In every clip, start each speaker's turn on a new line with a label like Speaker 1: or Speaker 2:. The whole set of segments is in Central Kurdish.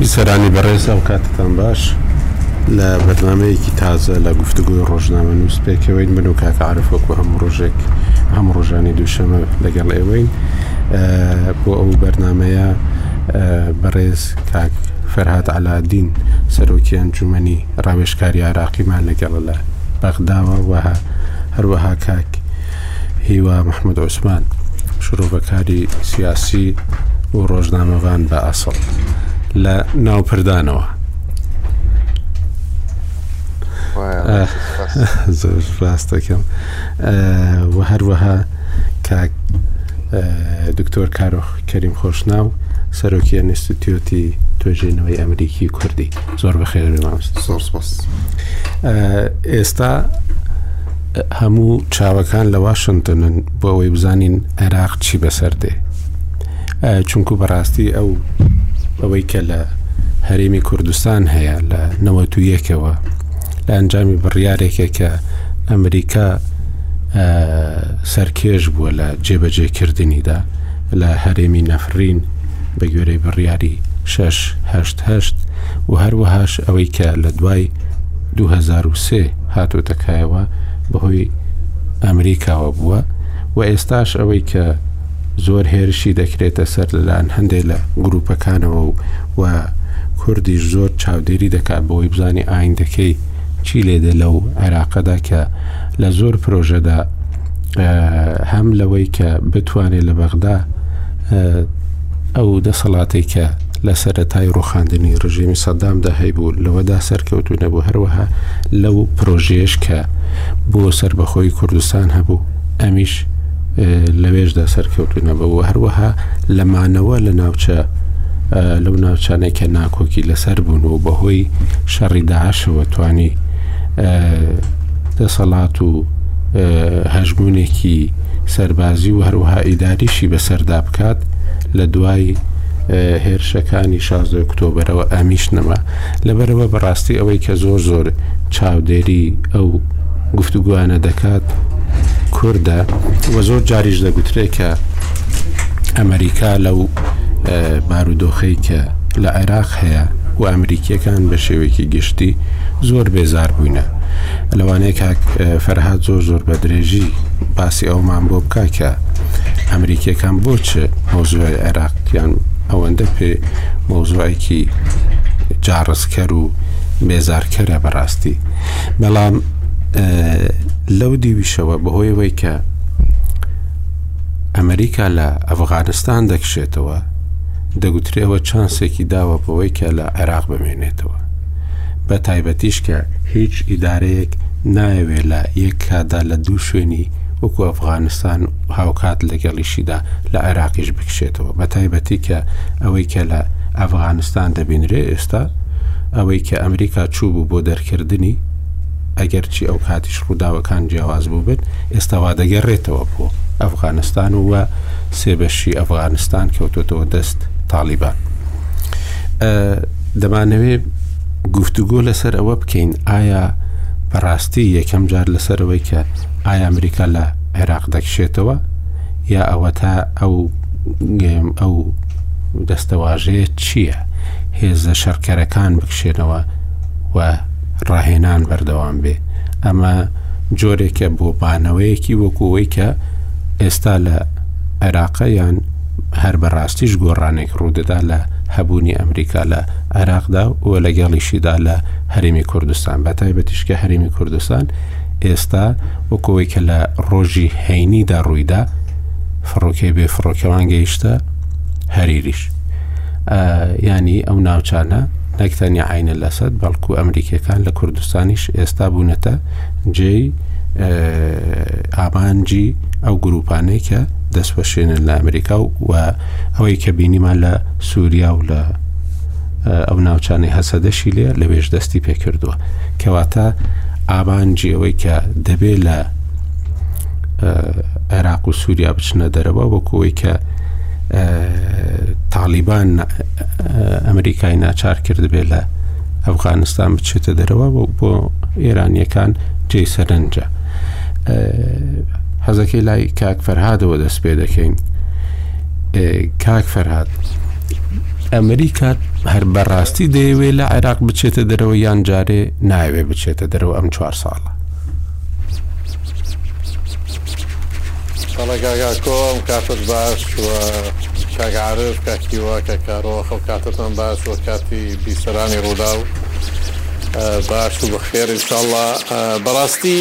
Speaker 1: بیسەرانی بەڕێز ئەو کاتتان باش لە بەرنمەیەکی تازە لە گفتوگوی ڕۆژنامە نووس پێکەوەین من و کاکە عرفۆکو هەموو ڕۆژێک هەموو ڕۆژانی دووشەمە لەگەڵ ئێوەین بۆ ئەو بەرنمەیە بەڕێز کاک فەرهاد علادین سەرۆکی ئەنجومنی ڕاوێشکاری عراقیمان لەگەڵە لە بەغداوە وەها هەروەها کاک هیوا مححمد عوسمان شرۆڤەکاری سیاسی و ڕۆژنامەوان بە ئاسڵ لە ناوپردانەوە زۆر ڕاستەکەم و هەروەها کاک دکتۆر کارۆخ کەریم خۆشناو سەرۆکی ئەنستیتیۆتی توێژینەوەی ئەمریکی کوردی زۆر بەخێربێ مامۆستا زۆر سپاس ئێستا هەموو چاوەکان لە واشنگتنن بۆ ئەوەی بزانین عێراق چی بەسەر دێ چونکو بەڕاستی ئەو ئەوەی کە لە هەرێمی کوردستان هەیە لە نەوەتویەکەوە لە ئەنجامی بڕیارێکە کە ئەمریکا سەرکێش بووە لە جێبەجێکردنیدا لە هەرێمی نەفرین بە گوێرەی بڕیاری 688 و هەروەهاش ئەوەی کە لە دوای 2023 هاتۆتە کایەوە بەهۆی ئەمریکاوە بووە و ئێستاش ئەوەی کە زۆر هێرشی دەکرێتە سەر لەلاەن هەندێک لە گروپەکانەوە و و کوردیش زۆر چاودێری دەکات بۆی بزانانی ئایندەکەی چی لێدە لەو عێراقەدا کە لە زۆر پرۆژەدا هەم لەوەی کە بتوانێت لە بەغدا ئەو دەسەڵاتی کە لە سەرەتای ڕوخاندنی ڕژێمی سەدامدا هەیبوو لەوەدا سەرکەوتو نەبوو هەروەها لەو پرۆژێش کە بۆ سربەخۆی کوردستان هەبوو ئەمیش لەوێشدا سەرکەوتو نەبەوە هەروەها لەمانەوە لە ناوچە لەو ناوچانەی کە ناکۆکی لەسەر بوون و بەهۆی شەڕی داعشەوە توانی دەسەڵات و هەژمونێکی سەربازی و هەروەها ئیداریشی بەسەردا بکات لە دوای هێرشەکانی شازدە کتۆبەرەوە ئەمیش نەما لەبەرەوە بەڕاستی ئەوەی کە زۆر زۆر چاودێری ئەو گفتوگویانە دەکات کوردە وە زۆر جاریش دەگوترێت کە ئەمریکا لەو بارودۆخەی کە لە عێراق هەیە و ئەمریکیەکان بە شێوەیەکی گشتی زۆر بێزار بووینە لەوانەیە کاک فەرهاد زۆر زۆر بە درێژی باسی ئەومان بۆ بکە کە ئەمریکیەکان بۆچ مۆزوای عێراقیان ئەوەندە پێ مۆزوایکی جاڕزکەر و بێزارکەرە بەڕاستی بەڵام لەو دیویشەوە بەهۆی وەی کە ئەمریکا لە ئەفغانستان دەکشێتەوە دەگوترێەوە چانسێکی داوە بەوەی کە لە عێراق بمێنێتەوە بە تایبەتیش کە هیچ ئیدارەیەک نایەوێ لە یەک کادا لە دوو شوێنی وەکو ئەفغانستان هاوکات لەگەڵیشیدا لە عێراقیش بکشێتەوە بە تایبەتی کە ئەوەی کە لە ئەفغانستان دەبینرێ ئێستا ئەوەی کە ئەمریکا چوو بوو بۆ دەرکردنی ئەگەرچی ئەو کاتیش ڕووداوەکان جیاواز بوو بن ئێستاوا دەگەڕێتەوە بۆ ئەفغانستان و وە سێبەشی ئەفغانستان کەوتۆتەوە دەست تاالبان. دەمانەوێ گفتوگۆ لەسەر ئەوە بکەین ئایا بەڕاستی یەکەم جار لەسەرەوەی کە ئایا ئەمریکا لە عێراق دەکشێتەوە یا ئەوە تا ئەو ئەو دەستەواژەیە چییە هێزە شەڕکەرەکان بکشێنەوە و ڕاهێنان بەردەوام بێ ئەمە جۆرێکە بۆ بانەوەیەکی وەکوەوەی کە ئێستا لە عێراقیان هەر بە ڕاستیش گۆڕانێک ڕوودەدا لە هەبوونی ئەمریکا لە عێراقدا و لەگەڵیشیدا لە هەرێمی کوردستان بە تایبەتیش کە هەرێمی کوردستان ئێستا وەکەوەی کە لە ڕۆژی هەینیدا ڕوویدا فڕۆکەی بێ فڕۆکەوان گەیشتە هەریریش ینی ئەو ناوچانە نەکتەنی عینە لەسەد بەڵکو ئەمریکیەکان لە کوردستانیش ئێستا بوونەتە جێی ئامانجی ئەو گروپانەی کە دەست بەشێنن لە ئەمریکا و و ئەوەی کە بینیمان لە سووریا و لە ئەو ناوچانەی هەسەدەشی لێ لە وێژ دەستی پێکردووە کەواتە ئامانجی ئەوەی کە دەبێ لە عێراق و سووریا بچنە دەرەوە وەکوەوەی کە تاالبان ئەمریکای ناچار کرد بێ لە ئەفغانستان بچێتە دەرەوە و بۆ ئێرانیەکان جێی سەرنجە حەزەکەی لای کاک فەرهادەوە دەست پێ دەکەین کاک فەرهاد ئەمریکا هەر بەڕاستی دەیەوێ لە عێراق بچێتە دەرەوە یان جارێ ناوێ بچێتە دەرەوە ئەم چوار ساڵە
Speaker 2: بەڵێ کاک ئاکۆ ئەم کاتەت باش و کاک عارف کاک هیوا کاک کارۆخ ئەو کاتەتان باش و کاتی بیسەرانی ڕووداو باش و بەخێر انشاءاللە بەڕاستی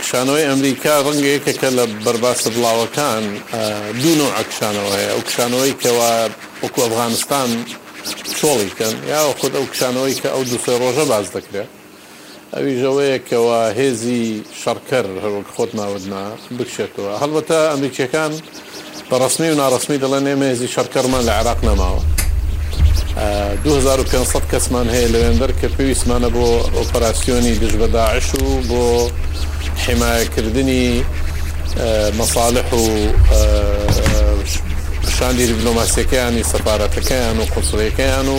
Speaker 2: کشانەوەی ئەمریکا ڕەنگە یەکێکە لە بەرباسە بڵاوەکان دوو نوع کشانەوە هەیە ئەو کشانەوەی کەوا وەکو ئەفغانستان چۆڵی کەن یا خود ئەو کشانەوەی کە ئەو دوسێ ڕۆژە باز دەکرێت ئەویش ئەوەیە کەوا هێزی شەڕکەر هەروەک خۆت ناوت نا بکشێتەوە. هەڵبەتە ئەمریکییەکان بە ڕەسمی و ناڕەسمی دەڵێن ئێمە هێزی شەڕکەڕمان لە عێراق نەماوە. دوو هەزار و پێنج سەد کەسمان هەیە لەوێندەر کە پێویستمانە بۆ ئۆپەراسیۆنی دژ بە داعش و بۆ حیمایەکردنی مەساڵح و شاندی دیبلۆماسییەکەیانی سەفارەتەکەیان و قونسڵییەکەیان و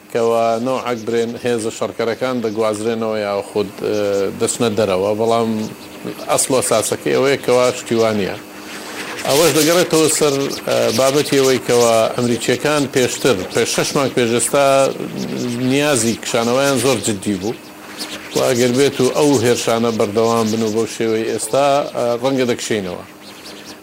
Speaker 2: کە وا نەوعەک برێن هێزە شەڕکەرەکان دەگوازرێنەوە یاخود دەچنە دەرەوە، بەڵام ئەسڵ و ئەساسەکەی ئەوەیە کە وا شتی وا نییە. ئەوەش دەگەڕێتەوە سەر بابەتی ئەوەی کە وا ئەمریکییەکان پێشتر، شەش مانگ پێش ئێستا نیازی کشانەوەیان زۆر جددی بوو و ئەگەر بێت و ئەو هێرشانە بەردەوام بن و بەو شێوەی ئێستا ڕەنگە
Speaker 1: دەکشێینەوە.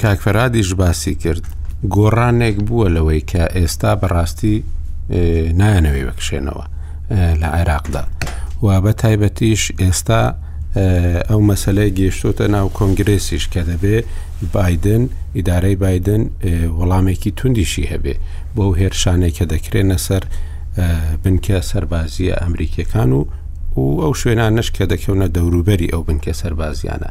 Speaker 1: کاک فەرادیش باسی کرد گۆڕانێک بووە لەوەی کە ئێستا بەڕاستی نایانەوەی بکشێنەوە لە عێراقدا و بە تایبەتیش ئێستا ئەو مەسلەی گەشتۆتە ناو کۆنگرێسیش کە دەبێ بادن ئیدارەی بادن وەڵامێکی توندیشی هەبێ بۆ هێرشانێک کە دەکرێنە سەر بنکە سەربازیە ئەمریکیەکان و و ئەو شوێنانش کە دەکەونە دەوروبەری ئەو بنکە سەربازیانە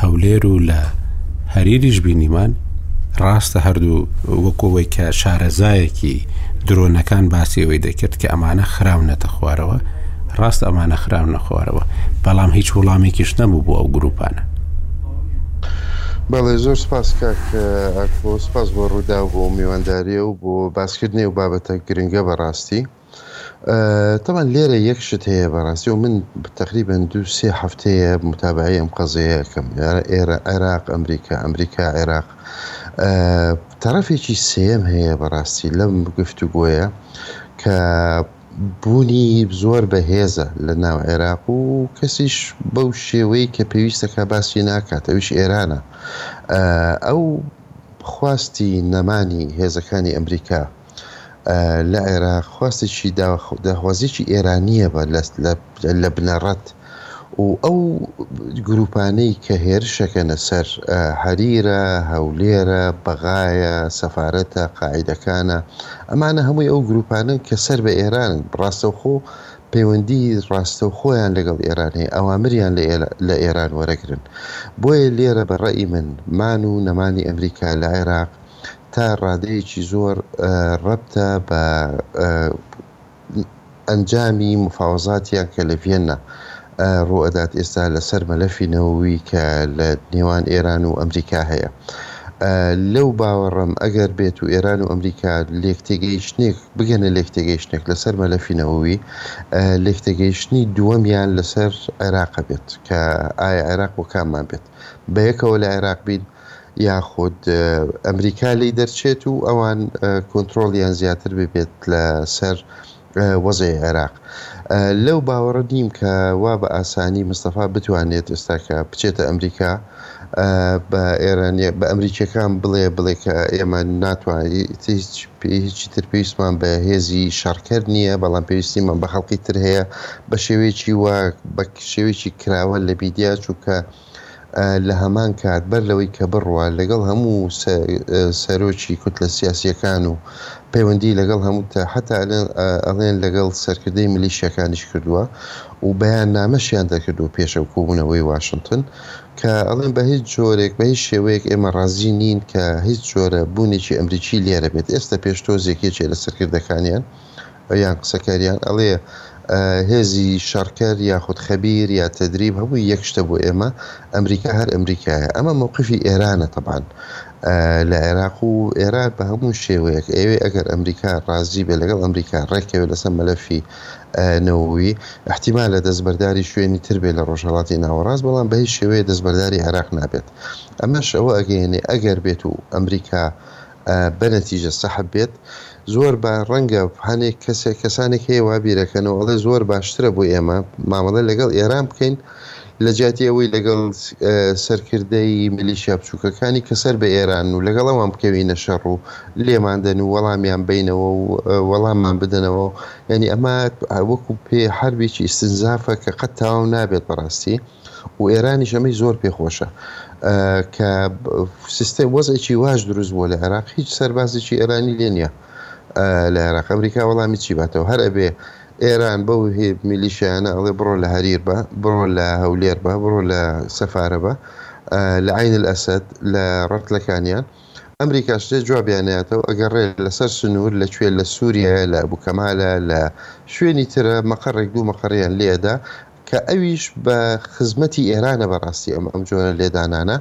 Speaker 1: هەولێر و لە هەریریش بینیمان ڕاستە هەردوو وەکەوەی کە شارەزایەکی درۆنەکان باسی ئەوەی دەکرد کە ئەمانە خراونەتە خوارەوە ڕاست ئەمانە خراو نەخوارەوە بەڵام هیچ وڵامێکیش نەبوو بۆ ئەو گروپانە
Speaker 3: بەڵێ زۆر سپاس کاک ئاکۆ سپاس بۆ ڕوودا بۆ میوانداریە و بۆ باسکردنی و بابەتە گرنگە بەڕاستی تەبعەن لێرە یەک شت هەیە بەڕاستی و من تقریبن دوو سێ هەفتەیە متابعی ئەم قەزەیەکەم ئێرە عێراق ئەمریکا ئەمریکا عێراق تەرەفێکی سێم هەیە بەڕاستی لەم گفت و گۆیە کە بوونی زۆر بەهێزە لە ناو عێراق و کەسیش بەو شێوەی کە پێویستەکە باسی ناکات ئەوش ئێرانە ئەو خواستی نەمانی هێزەکانی ئەمریکا لە عێراق خواستێکی داخوازیەکی ئێرانیە بە لە بنەڕەت و ئەو گروپانەی کە هێرشەکەنە سەر هەریرە هەولێرە بەغایە سەفاەتە قاعدەکانە ئەمانە هەمووی ئەو گروپانن کە سەر بە ئێران ڕاستەوخۆ پەیوەندی ڕاستە خۆیان لەگەڵ ئێرانەیە ئەوامریان لە ئێران وەرەگرن بۆیە لێرە بە ڕێی من مان و نەمانی ئەمریکا لە عێراق تا ڕادەیەکی زۆر ڕەبتە بە ئەنجامی مفاوەزاتیان کە لە ڤیەننا ڕوئەدات ئێستا لەسەر مەلەفی نەوەوی کە لە نێوان ئێران و ئەمریکا هەیە لەو باوەڕم ئەگەر بێت و ئێران و ئەمریکا لێکتێگەیشتنێک بگەنە لێکتێگەیشتێک لەسەر مەلەفی نەوەوی لێکتێگەیشتنی دووەمیان لەسەر عێراق بێت کە ئایا عێراق و کاممان بێت بەیەکەوە لە عێراق بیت یاخود ئەمریکا لێی دەرچێت و ئەوان کۆنترۆڵیان زیاتر ببێت لە سەر وەزعی عێراق. لەو باوەڕە نیم کە وا بە ئاسانی مستەفا بتوانێت ئێستا کە بچێتە ئەمریکا بە ئێرانیە بە ئەمریکیەکان بڵێ بڵێ کە ئێمە ناتوانیت هیچ پێ هیچی تر پێویستمان بە هێزی شەڕکەر نییە بەڵام پێویستیمان بە خەڵکی تر هەیە بە شێوەیەکی وا بە شێوەیەکی کراوە لە بیدیا چووکە لە هەمان کات بەر لەوەی کە بڕوا لەگەڵ هەموو سەرۆکی کوتلە سیاسییەکان و پەیوەندی لەگەڵ هەموو تا حەتا ئەڵێن لەگەڵ سەرکردەی ملیشیاکانیش کردووە و بەیان نامەشیان دەکردووە پێش ئەو کۆبوونەوەی واشنتن کە ئەڵێن بە هیچ جۆرێک بە هیچ شێوەیەک ئێمە ڕازی نین کە هیچ جۆرە بوونێکی ئەمریکی لێرە بێت ئێستە پێش تۆزێک یەکێ لە سەرکردەکانیان یان قسەکەر یان ئەڵێ هێزی شەڕکەر یاخود خەبیر یا تەدریب هەمووی یەک شتە بۆ ئێمە ئەمریکا هەر ئەمریکایە ئەمە مەوقفی ئێرانە تەبان لە عێراق و ئێران بە هەموو شێوەیەک ئەوێ ئەگەر ئەمریکا ڕازی بێ لەگەڵ ئەمریکا ڕێکەوێ لەسەر مەلەفی نەوەوی احتیمال لە دەستبەرداری شوێنی تر بێ لە ڕۆژهەڵاتی ناوەڕاست بەڵام بە هیچ شێوەیە دەستبەرداری عێراق نابێت ئەمەش ئەوە ئەگەێنێ ئەگەر بێت و ئەمریکا بەنەتیجە سەحب بێت زۆر با ڕەنگە هەنێک کەسێک کەسانێک هەیە وا بیرەکەن و ئەڵێ زۆر باشترە بۆ ئێمە مامەڵە لەگەڵ ئێران بکەین لە جیاتی ئەوەی لەگەڵ سەرکردەی میلیشیا بچووکەکانی کە سەر بە ئێران و لەگەڵ ئەوان بکەوینە شەڕ و لێماندەن و وەڵامیان بینەوە و وەڵاممان بدەنەوە یعنی ئەمە وەکو پێ حربێکی ئیسنزافە کە قەت تاو نابێت بەڕاستی و ئێرانیش ئەمەی زۆر پێ خۆشە کە سیستێ وەزێکی واش دروست بووە لە عێراق هیچ سەربازێکی ئێرانی لێ نییە لە عێراق ئەمریکا وەڵامی چی باتەوە هەر ئەبێ ئێران بەو هێ میلیشیانە ئەڵێ بڕۆ لە هەریر بە بڕۆ لە هەولێر بە بڕۆ لە سەفاە بە لە عین ئەسد لە ڕەتلەکانیان ئەمریکاش لێ جوابیاناتەوە ئەگەر ڕێ لەسەر سنوور لە کوێ لە سووریە لە بووکەمالە لە شوێنی ترە مەقەڕێک دوو مەقەڕیان لێدا کە ئەویش بە خزمەتی ئێرانە بەڕاستی ئەم ئەم جۆرە لێدانانە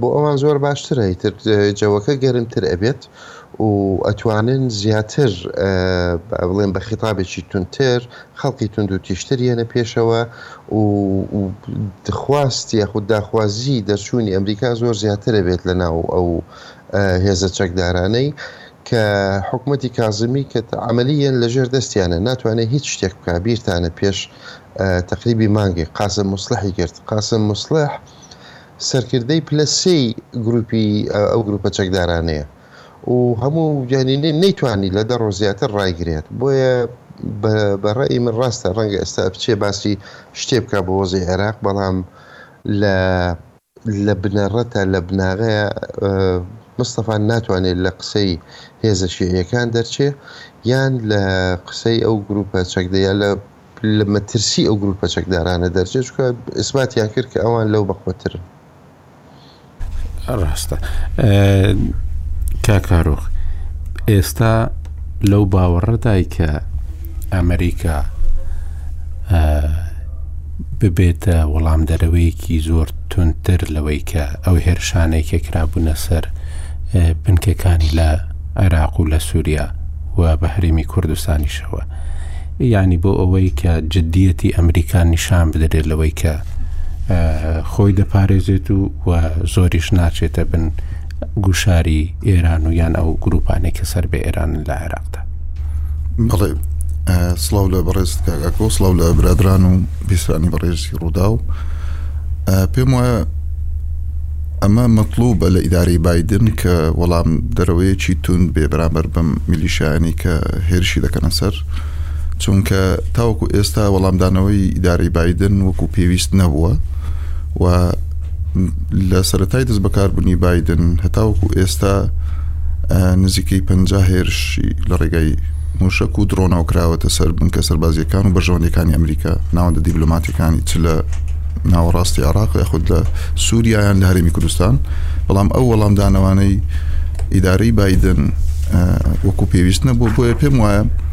Speaker 3: بۆ ئەوان زۆر باشترە ئیتر جەوەکە گەرمتر ئەبێت و ئەتوانن زیاتر بڵێن بە خیتابێکی تونتر خەڵکی تونند و تیشتر یەنە پێشەوە و خواستی یاخود داخوازی دەرچوونی ئەمریکا زۆر زیاترە بێت لە ناو ئەو هێزە چەکدارانەی کە حکومەتی کازمی کە عەمەلیەن لە ژێر دەستیانە ناتوانێ هیچ شتێک بکا بیرتانە پێش تەقریبی مانگێک قاسم موسڵحی گرت قاسم موسڵح سەرکردەی پلە سێی گروپی ئەو گروپە چەکدارانەیە و هەموو یانی نەیتوانی لە دەڕۆ زیاتر ڕایگرێت بۆیە بەڕێی من ڕاستە ڕەنگە ئێستا بچێ باسی شتێ بکە بۆ وەزی عێراق بەڵام لە لە بنەڕەتە لە بناغەیە مستەفا ناتوانێت لە قسەی هێزە شیعیەکان دەرچێ یان لە قسەی ئەو گروپە چەکدەیە لە لە مەترسی ئەو گروپە چەکدارانە دەرچێت چکە ئسباتیان کرد کە ئەوان لەو بەقوەترن
Speaker 1: ڕاستە کاکارۆخ ئێستا لەو باوەڕەدای کە ئەمریکا ببێتە وەڵامدەرەوەیەکی زۆر توندتر لەوەی کە ئەو هێرشانەی کە کرابوونە سەر بنکەکانی لە عێراق و لە سووریا و بە هەرێمی کوردستانیشەوە یعنی بۆ ئەوەی کە جددیەتی ئەمریکا نیشان بدرێت لەوەی کە خۆی دەپارێزێت و و زۆریش ناچێتە بن گوشاری ئێران و یان ئەو گروپانێک کە سەر بە ئێران لە عێراقدا
Speaker 4: بەڵێ سڵاو لە بەڕێست کاگاکۆ سڵاو لە برادران و بیسرانی بەڕێزی ڕوودا و پێم وایە ئەمە مەطلوب بە لە ئیداری بادن کە وەڵام دەرەوەیەکی تون بێ بەرامبەر بەم میلیشانی کە هێرشی دەکەنە سەر چونکە تاوەکو ئێستا وەڵامدانەوەی ئیداری بادن وەکو پێویست نەبووە و لە سەرەتای دەست بەکاربوونی بادن هەتاوەکو ئێستا نزیکەی پ هێرشی لە ڕێگای موشک و درۆنەوە کراوەتە سەر بنکە سەربازیەکان و بەژەوەندەکانی ئەمریکا ناوەندە دیبلوماتەکانی چ لە ناوەڕاستی عراق یاخود لە سووریایان لە هەرمی کوردستان بەڵام ئەو وەڵامدانەوانەی ئیدارەی بادن وەکو پێویست نەبوو بۆیە پێم وایە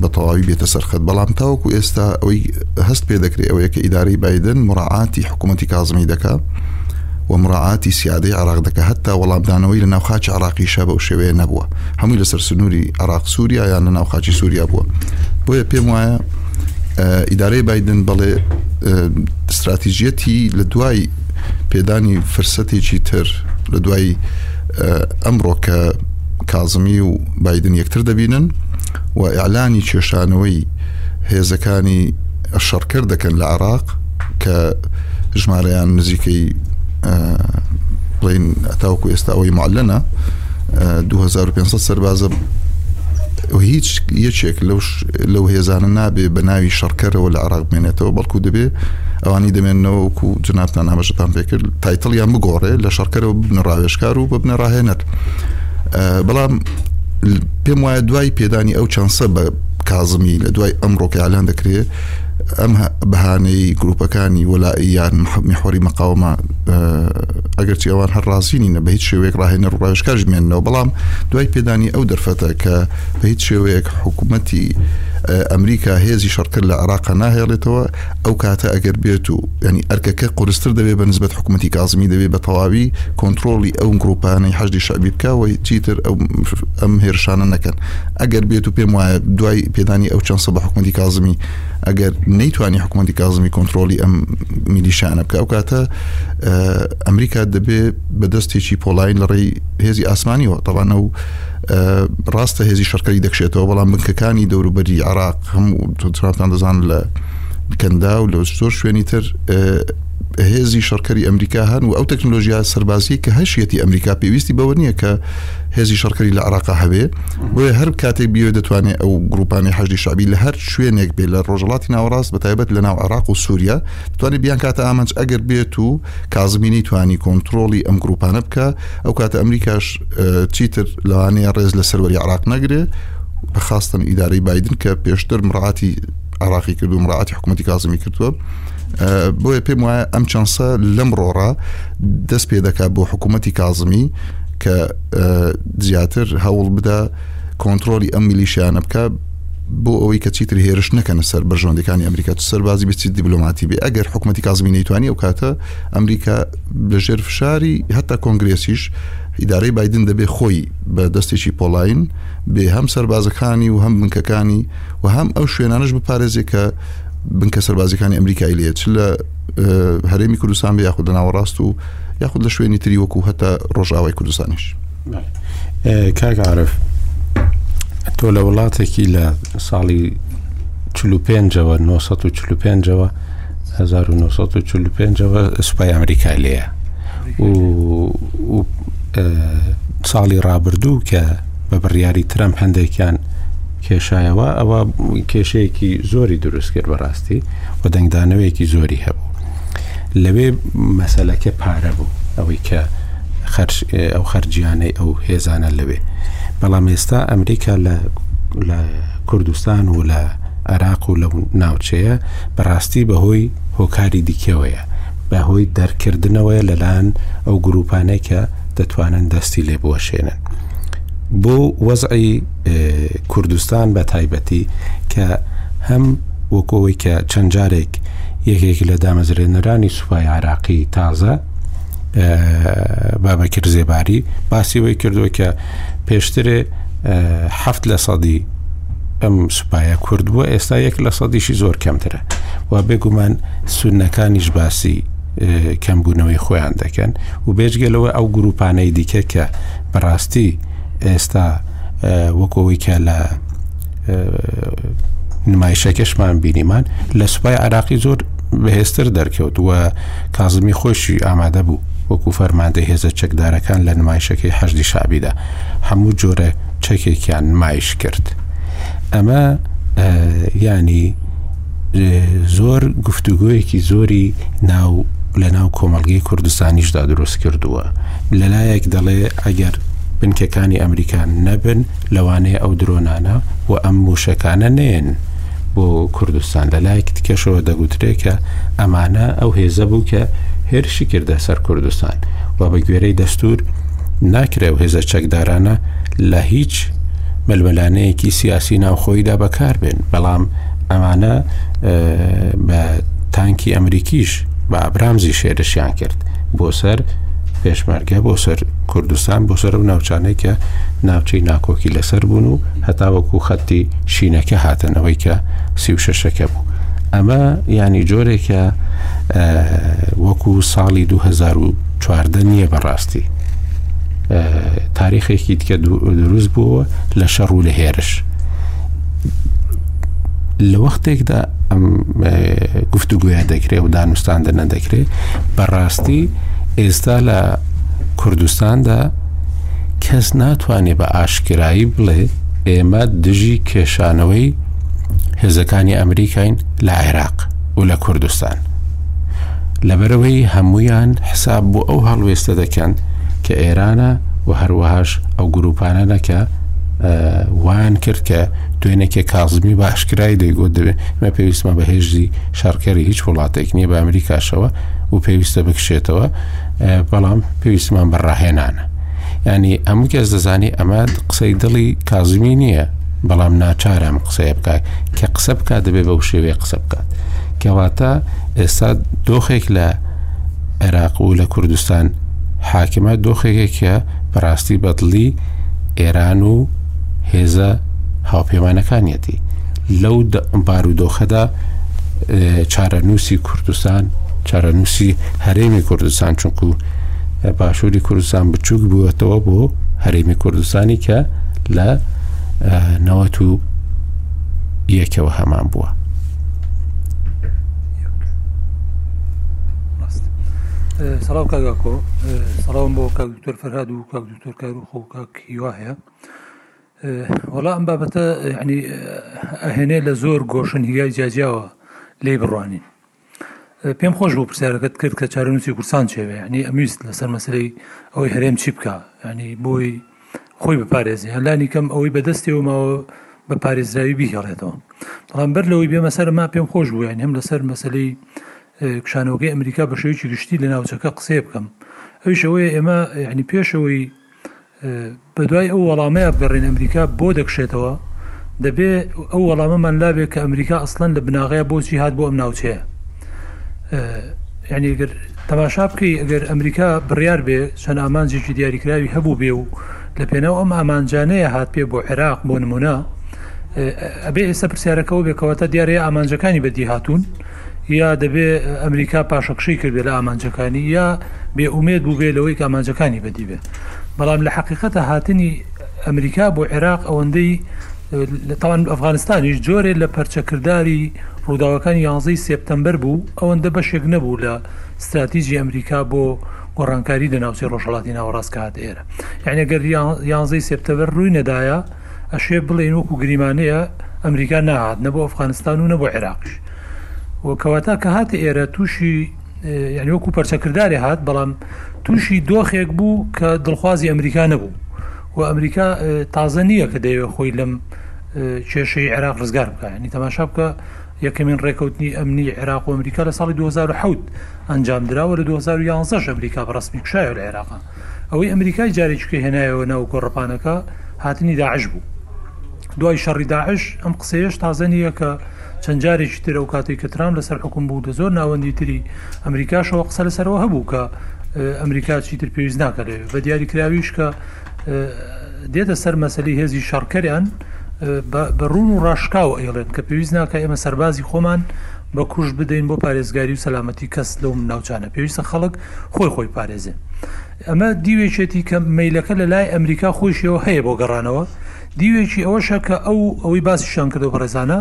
Speaker 4: بە تەواوی بێتە سەرخەت بەڵام تاوەکو ئێستا ئەوەی هەست پێ دەکرێت ئەوەیە کە ئیدارەی بادن مراعاتی حکوومەتتی کازمی دەکا و مراعاتی سیادەی عراق دەکە هەتا وەڵامدانەوەی لە ناو خاچ عراقیشە بەو شێوەیە نەبووە هەمووی لەسەر سنووری عراق سووریا یان لە ناو خاچی سووریا بووە بۆیە پێم وایە ئیدارەی بادن بەڵێ استراتیژیەتی لە دوای پێدانی فرسەتێکی تر لە دوای ئەمڕۆ کە کازمی و بایدن یەکتر دەبینن و ئەلانی کێشانەوەی هێزەکانی شەڕکرد دەکەن لە عراق کە ژمارەیان نزیکەی بڵین تاوکو ئێستا ئەوەی معلەنە 2500 سەربازە هیچ یەکێک لەو لەو هێزانە نابێ بە ناوی شەڕکەرەوە لە عراق بمێنێتەوە بەڵکو دەبێ ئەوانی دەمێنەوەکو جنابتان نامەژتان پێکرد تایتڵیان بگۆڕێ لە شەڕکەرەوە ببنە ڕاوێشکار و ببنە ڕاهێنەر بەڵام پێم وایە دوای پێدانی ئەو چانسە بە کازمی لە دوای ئەم ڕۆکەیالان دەکرێت ئەم بەهانەی گروپەکانی وەلایان مححوری مەقاومە ئەگەر چێوان هەر ڕاستینی نە بە هیچ شێوەیەک ڕاهێنەر ڕایشکاش مێنەوە بەڵام دوای پێدانی ئەو دەرفەتە کە بە هیچ شێوەیەک حکوومەتی ئەمریکا هێزی شەڕکرد لە عراق ناهێڵێتەوە ئەو کاتە ئەگەر بێت و ینی ئەرکەکە قرستر دەبێت بە نسبەت حکوومەتتی کازمی دەبێت بە تەواوی کۆنتترۆلی ئەو گروپانەی حەجدی شعبی بکەوەی چیتر ئەم هێرشانە نەکەن ئەگەر بێت و پێم وایە دوای پێدانی ئەو چەند سە بە حکوومەتتی کازمی ئەگەر نەیتوانی حکوومەتتی کازمی کۆنتترۆلی ئەم میلیشانە بکە ئەو کاتە ئەمریکا دەبێت بە دەستێکی پۆلاین لە ڕێی هێزی ئاسمانیەوە تەوانە و ڕاستە هێزی شەرکەری دەکشێتەوە بەڵام بنکەکانی دەوروبەری عراق هەموو تۆتراوتان دەزان لە کەندا و لە زۆر شوێنی تر هێزی شەڕکەری ئەمریکا هەن و ئەو تەکنۆلۆژیا سەربازی کە هەشیەتی ئەمریکا پێویستی بەوە نییە کە هێزی شەڕکەری لە عراقا هەبێ بۆیە هەر کاتێک بیێ دەتوانێت ئەو گروپانی حەجی شابی لە هەر شوێنێک بێ لە ڕۆژەڵاتی ناوەڕاست بە تایبەت لە ناو عراق و سووریا توانێت بیان کاتە ئامانج ئەگەر بێت و کازمینی توانی کۆنتترۆڵی ئەم گروپانە بکە ئەو کاتە ئەمریکاش چیتر لەوانەیە ڕێز لە سەروەری عراق نەگرێ خاستن ئیدارەی بادن کە پێشتر مڕاتی عراقی کرد و مڕاتی حکوومەتتی کازمی کردووە بۆیە پێم وایە ئەم چانسە لەم ڕۆڕا دەست پێ دەکات بۆ حکوومەتتی کازمی کە زیاتر هەوڵ بدا کۆنتترۆلی ئەم میلیشیانە بکە بۆ ئەوەی کە چیتر هێرش نەکەنە سەر بەژۆندەکانی ئەمریکا تو سەربازی بچی دیبلوماتی بێ ئەگەر حکوومەتتی کازمی نەیتوانی ئەو کاتە ئەمریکا لەژێر فشاری هەتا کۆنگرسیش ئیدارەی بادن دەبێ خۆی بە دەستێکی پۆڵاین بێ هەم سەربازەکانی و هەم بنکەکانی و هەم ئەو شوێنانش بپارێزێ کە بنکە سەربازیەکانی ئەمریکای لێت لە هەرێمی کوردستان بە یاخود ناوەڕاست و یاخود لە شوێنی تری وەکو هەتا ڕۆژئاوای کوردستانیش
Speaker 1: کاگەعاعرف تۆ لە وڵاتێکی لە ساڵی 45ەوە 1945ەوە هەزار و نۆ سەد و چل و پێنجەوە سوپای ئەمریکا لێیە و و، ئە، ساڵی ڕابردوو کە بە بڕیاری ترەمپ هەندێکیان کێشایەوە ئەوە کێشەیەکی زۆری دروست کرد بەڕاستی و دەنگدانەوەیەکی زۆری هەبوو لەوێ مەسلەکە پارە بوو ئەوەی کە خەرج ئەو خەرجیانەی ئەو هێزانە لەوێ بەڵام ئێستا ئەمریکا لە لە کوردستان و لە عێراق و لەو ناوچەیە بەڕاستی بەهۆی هۆکاری دیکەوەیە بەهۆی دەرکردنەوەی لەلایەن ئەو گروپانەی کە دەتوانن دەستی لێ بوەشێنن بۆ وەزعی کوردستان بە تایبەتی کە هەم وەکەوەی کە چەند جارێک یەکێک لە دامەزرێنەرانی سوپای عراقی تازە بابەکر زێباری باسیەوەی کردووە کە پێشترێ هەفت لە سەدی ئەم سوپایە کورد بووە ئێستا یەک لە سەدیشی زۆر کەمترە و بێگومان سونەکانیش باسی کەمبوونەوەی خۆیان دەکەن و بێجگەلەوە ئەو گروپانەی دیکە کە بەڕاستی ئێستا وەکەوەی کە لە نمایشەکەشمان بینیمان لە سوپای عراقی زۆر بەهێزتر دەرکەوت و کازمی خۆشی ئامادە بوو وەکو فەرماندەی هێزە چەکدارەکان لە نمایشەکەی حەشدی شعبیدا هەموو جۆرە چەکێکیان نمایش کرد ئەمە ینی زۆر گفتوگویەکی زۆری ناو لە ناو کۆمەلگەی کوردستانیشدا دروست کردووە لەلایەک دەڵێ ئەگەر بنکەکانی ئەمریکان نەبن لەوانەیە ئەو درۆنانە و ئەم مووشەکانە نێن بۆ کوردستان لە لایەکی تکەشەوە دەگوترێت کە ئەمانە ئەو هێزە بوو کە هێرشی کردە سەر کوردستان و بە گوێرەی دەستور ناکرێ و هێزە چەکدارانە لە هیچ ململانەیەکی سیاسی ناوخۆیدا بەکاربێن بەڵام ئەمانە بە تانکی ئەمریکیش بە ئابرامزی شێرشیان کرد بۆ سەر پێشمەرگە بۆ سەر کوردستان بۆ سەر و ناوچانەی کە ناوچەی ناکۆکی لەسەر بوون و هەتاوەکو خەتی شینەکە هاتنەوەی کە سی و شەشەکە بوو ئەمە ینی جۆرێکە وەکو ساڵی 2014 نییە بەڕاستی تاریخێکی دیکە دروست بووە لە شەڕ و لە هێرش لە وەختێکدا ئەم گفتوگویان دەکرێ و دانوستان دەنە دەکرێت بەڕاستی ئێستا لە کوردستاندا کەس ناتوانێت بە ئاشکرایی بڵێ ئێمە دژی کێشانەوەی هێزەکانی ئەمریکاین لە عێراق و لە کوردستان لەبەرەوەی هەمویان حساب بۆ ئەو هەڵوێستە دەکەن کە ئێرانە و هەروەهاش ئەو گروپانە دەکە وان کرد کە دوێنێکێ کازمی بە ئاشکرای دەیگوت دەبێت مە پێویستمە بە هێژی شارکەری هیچ وڵاتێک نییە بە ئەمریکاشەوە و پێویستە بکشێتەوە بەڵام پێویستمان بە ڕاهێنانە ینی ئەم کەس دەزانی ئەمە قسەی دڵی کازمی نییە بەڵام ناچارم قسەیە بکات کە قسە بکات دەبێت بەو شێوەیە قسە بکات کەواتە ئێستا دۆخێک لە عێراق و لە کوردستان حاکمە دۆخێکێکە بەڕاستی بەدڵی ئێران و هێزە هاوپەیمانەکانیەتی لەو بارودۆخەدا چارەنووسی کوردستان چارەنووسی هەرێمی کوردستان چونکو باشووری کوردستان بچووک بووەتەوە بۆ هەرێمی کوردستانی کە لە نەوەت و یەکەوە هەمان بووە.
Speaker 5: سەڵاو کاگاکۆ سەڵاوم بۆ کاک دکتۆر فەرهاد و کاک دکتۆر کار و خۆ کاک هیوا هەیە وەڵا ئەم بابەتە ینی ئەهێنێ لە زۆر گۆشن هیای جاجیاوە لێ بڕوانین پێم خۆش بۆ پرسیارەکەت کرد کە چارەنووسی کورسان چێوێ ینی ئەمویست لەسەر مەسلەی ئەوەی هەرێم چی بکە ینی بۆی خۆی بپارێزێ یا لانی کەم ئەوەی بەدەستیەوە ماوە بە پارێزراوی بیهێڵێتەوە بەڵام بەر لەوەی بێمە سەر ما پێم خۆش بوویان هەم لەسەر مەسلەی کشانەوەگەی ئەمریکا بە شێوکی گشتی لە ناوچەکە قسێ بکەم ئەویشەوەی ئێمە یعنی پێشەوەی بە دوای ئەو وەڵامەیە بگەڕێن ئەمریکا بۆ دەکشێتەوە دەبێ ئەو وەڵامەمان لابێت کە ئەمریکا ئەسلەن لە بناغەیە بۆچی هاات بۆ ئەم ناوچەیە یعنی گەر تەماشا بکەی ئەگەر ئەمریکا بڕیار بێ چەند ئامانجێکی دیاریکراوی هەبووبێ و لە پێناو ئەم ئامانجانەیە هاتبێ بۆ عێراق بۆ نموونە ئەبێ ئێستا پرسیارەکە ئەوە بێ کەواتە دیارە یا ئامانجەکانی بەدی هاتوون یا دەبێ ئەمریکا پاشەکشەی کردبێ لە ئامانجەکانی یا بێ ئومێد بووبێ لەوەی ئامانجەکانی بەدی بێ بەڵام لە حەقیقەتە هاتنی ئەمریکا بۆ عێراق ئەوەندەی تاوان ئەفغانستانیش جۆرێ لە پەرچەکرداری ڕووداوەکانی یانزەی سێپتەمبەر بوو، ئەوەندە بەشێک نەبوو لە ستراتیجی ئەمریکا بۆ گۆڕانکاری لە ناوچەی ڕۆژهەڵاتی ناوەڕاست کە هاتە ئێرە. یەعنی گەر یانزەی سێپتەبەر ڕووی نەدایە، ئەشێ بڵێین وەکو گریمانەیە ئەمریکا ناهات نە بۆ ئەفغانستان و نە بۆ عێراقیش. و کەواتە کە هاتە ئێرە تووشی یعنی وەکو پەرچەکردارێ هات، بەڵام تووشی دۆخێک بوو کە دڵخوازی ئەمریکا نەبوو. وە ئەمریکا تازە نییە کە دەیەوێت خۆی لەم کێشەی عێراق ڕزگار بکە ینی تەماشا بکە یەکەمین ڕێکەوتنی ئەمنی عێراق و ئەمریکا لە ساڵی 2010 ئەنجام دراوە لە 2011 ئەمریکا بە ڕسمی کشایە لە عێراقا ئەوەی ئەمریکای جارێکیکە هێنایەوە ناو گۆڕپانەکە هاتنی داعش بوو دوای شەڕی داعش، ئەم قسەیەش تازە نییە کە چەند جارێکی تر ئەو کاتەی کە ترامپ لەسەر حوکم بوو لە زۆر ناوەندی تری ئەمریکاشەوە قسە لەسەر ئەوە هەبوو کە ئەمریکا چیتر پێویست ناکە لەوێ بە دیاریکراویش کە دێتە سەر مەسلی هێزی شەڕکەریان بە ڕوون و ڕاشکاو ئەیڵێن کە پێویست ناکە ئێمە سەربازی خۆمان بە کوش بدەین بۆ پارێزگاری و سەلامەتی کەس لەو ناوچانە پێویستە خەڵک خۆی خۆی پارێزێ ئەمە دیوێکێتی کە میلەکە لە لای ئەمریکا خۆشیەوە هەیە بۆ گەڕانەوە دیوێکی ئەوەشە کە ئەو ئەوەی باسیشیان کردوە بەڕێزانە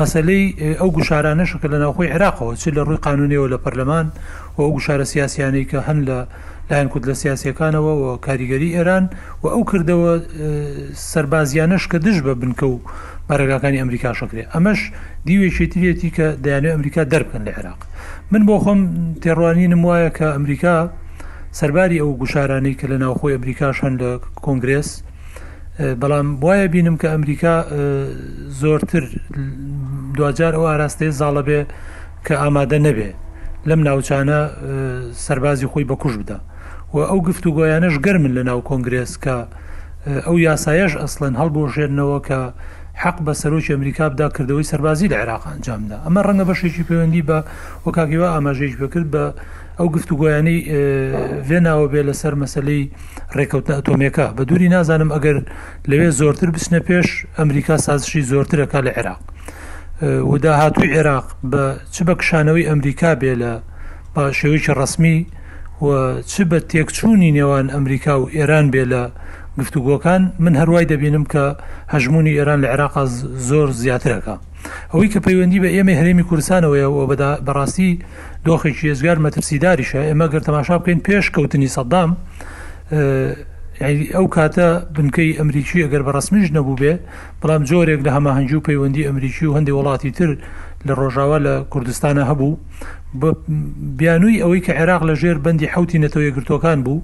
Speaker 5: مەسەلەی ئەو گوشارانەشە کە لە ناوخۆی عێراقەوە چ لە ڕووی قانونیەوە لە پەرلەمان و ئەو گوشارە سیاسیانەی کە هەن لە لایەن کوتلە سیاسیەکانەوە و کاریگەری ئێران و ئەو کردەوە سەربازیانەش کە دژ بە بنکە و بارەگاکانی ئەمریکا شەکرێ ئەمەش دیوێکی ترێتی کە دەیانێ ئەمریکا دەربکەن لە عێراق من بۆ خۆم تێڕوانینم وایە کە ئەمریکا سەرباری ئەو گوشارانەی کە لە ناوخۆی ئەمریکاش هەن لە کۆنگرێس بەڵام وایە بینم کە ئەمریکا زۆرتر دواجار ئەو ئاراستەیە زاڵە بێ کە ئامادە نەبێ لەم ناوچانە سەربازی خۆی بەکوش بدا و ئەو گفت و گۆیانەش گەرمن لە ناو کۆنگرێس کە ئەو یاسایش ئەسڵەن هەڵبۆشێنەوە کە حەق بە سەرۆکی ئەمریکا بدا کردەوەی سەربازی لە عێراق ئەنجامدا ئەمە ڕەنگە بەشێکی پەیوەندی بە وەکاکیوە ئاماژەیش بکرد بە ئەو گفتوگۆیانەی ڤێناوە بێ لەسەر مەسلەی ڕێکەوتە ئەتۆمیەکە بە دووری نازانم ئەگەر لەوێ زۆرتر بچنە پێش ئەمریکا سازشی زۆرترەکە لە عێراق وداهاتوی عێراق بە چ بە کشانەوەی ئەمریکا بێ لە باشێوەیکی ڕسمی و چ بە تێکچوونی نێوان ئەمریکا و ئێران بێ لە گفتوگۆکان من هەروای دەبینم کە هەژمونی ئێران لە عێراق زۆر زیاترەکە ئەوەی کە پەیوەندی بە ئێمە هەرێمی کوردستانەوەیە و بەڕاستی دۆخێکی ئێجگار مەترسیداریشە ئێمە گەر تەماشا بکەین پێش کەوتنی سەدام ئەو کاتە بنکەی ئەمریکی ئەگەر بە ڕسمیش نەبوو بێ بەڵام جۆرێک لە هەماهنگگی و پەیوەندی ئەمریکی و هەندی وڵاتی تر لە ڕۆژاوا لە کوردستانە هەبوو بیانووی ئەوەی کە عێراق لە ژێر بەندی حوتی نەتەوەی گرتوەکان بوو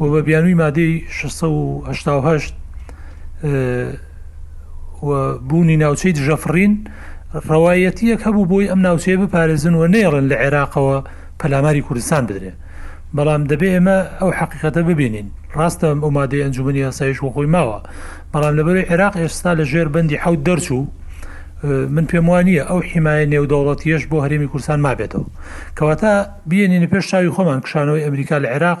Speaker 5: و بە بیانووی مادەی 16 و بوونی ناوچەی دژەفڕین ڕەوایەتییەک هەبوو بۆی ئەم ناوچەیە بپارێزن و نەیەڵن لە عێراقەوە پەلاماری کوردستان بدرێ. بەڵام دەبێ ئێمە ئەو حەقیقەتە ببینین. ڕاستە مادەی ئەنجوومەنی ئاسایش وە خۆی ماوە، بەڵام لەبەرەی عێراق ئێستا لە ژێر بەندی حەوت دەرچوو، من پێم وا نییە ئەو حیمایە نێودەوڵەتییەش بۆ هەرێمی کوردستان مابێتەوە. کەواتە بیێنینە پێش چاوی خۆمان کشانەوەی ئەمریکا لە عێراق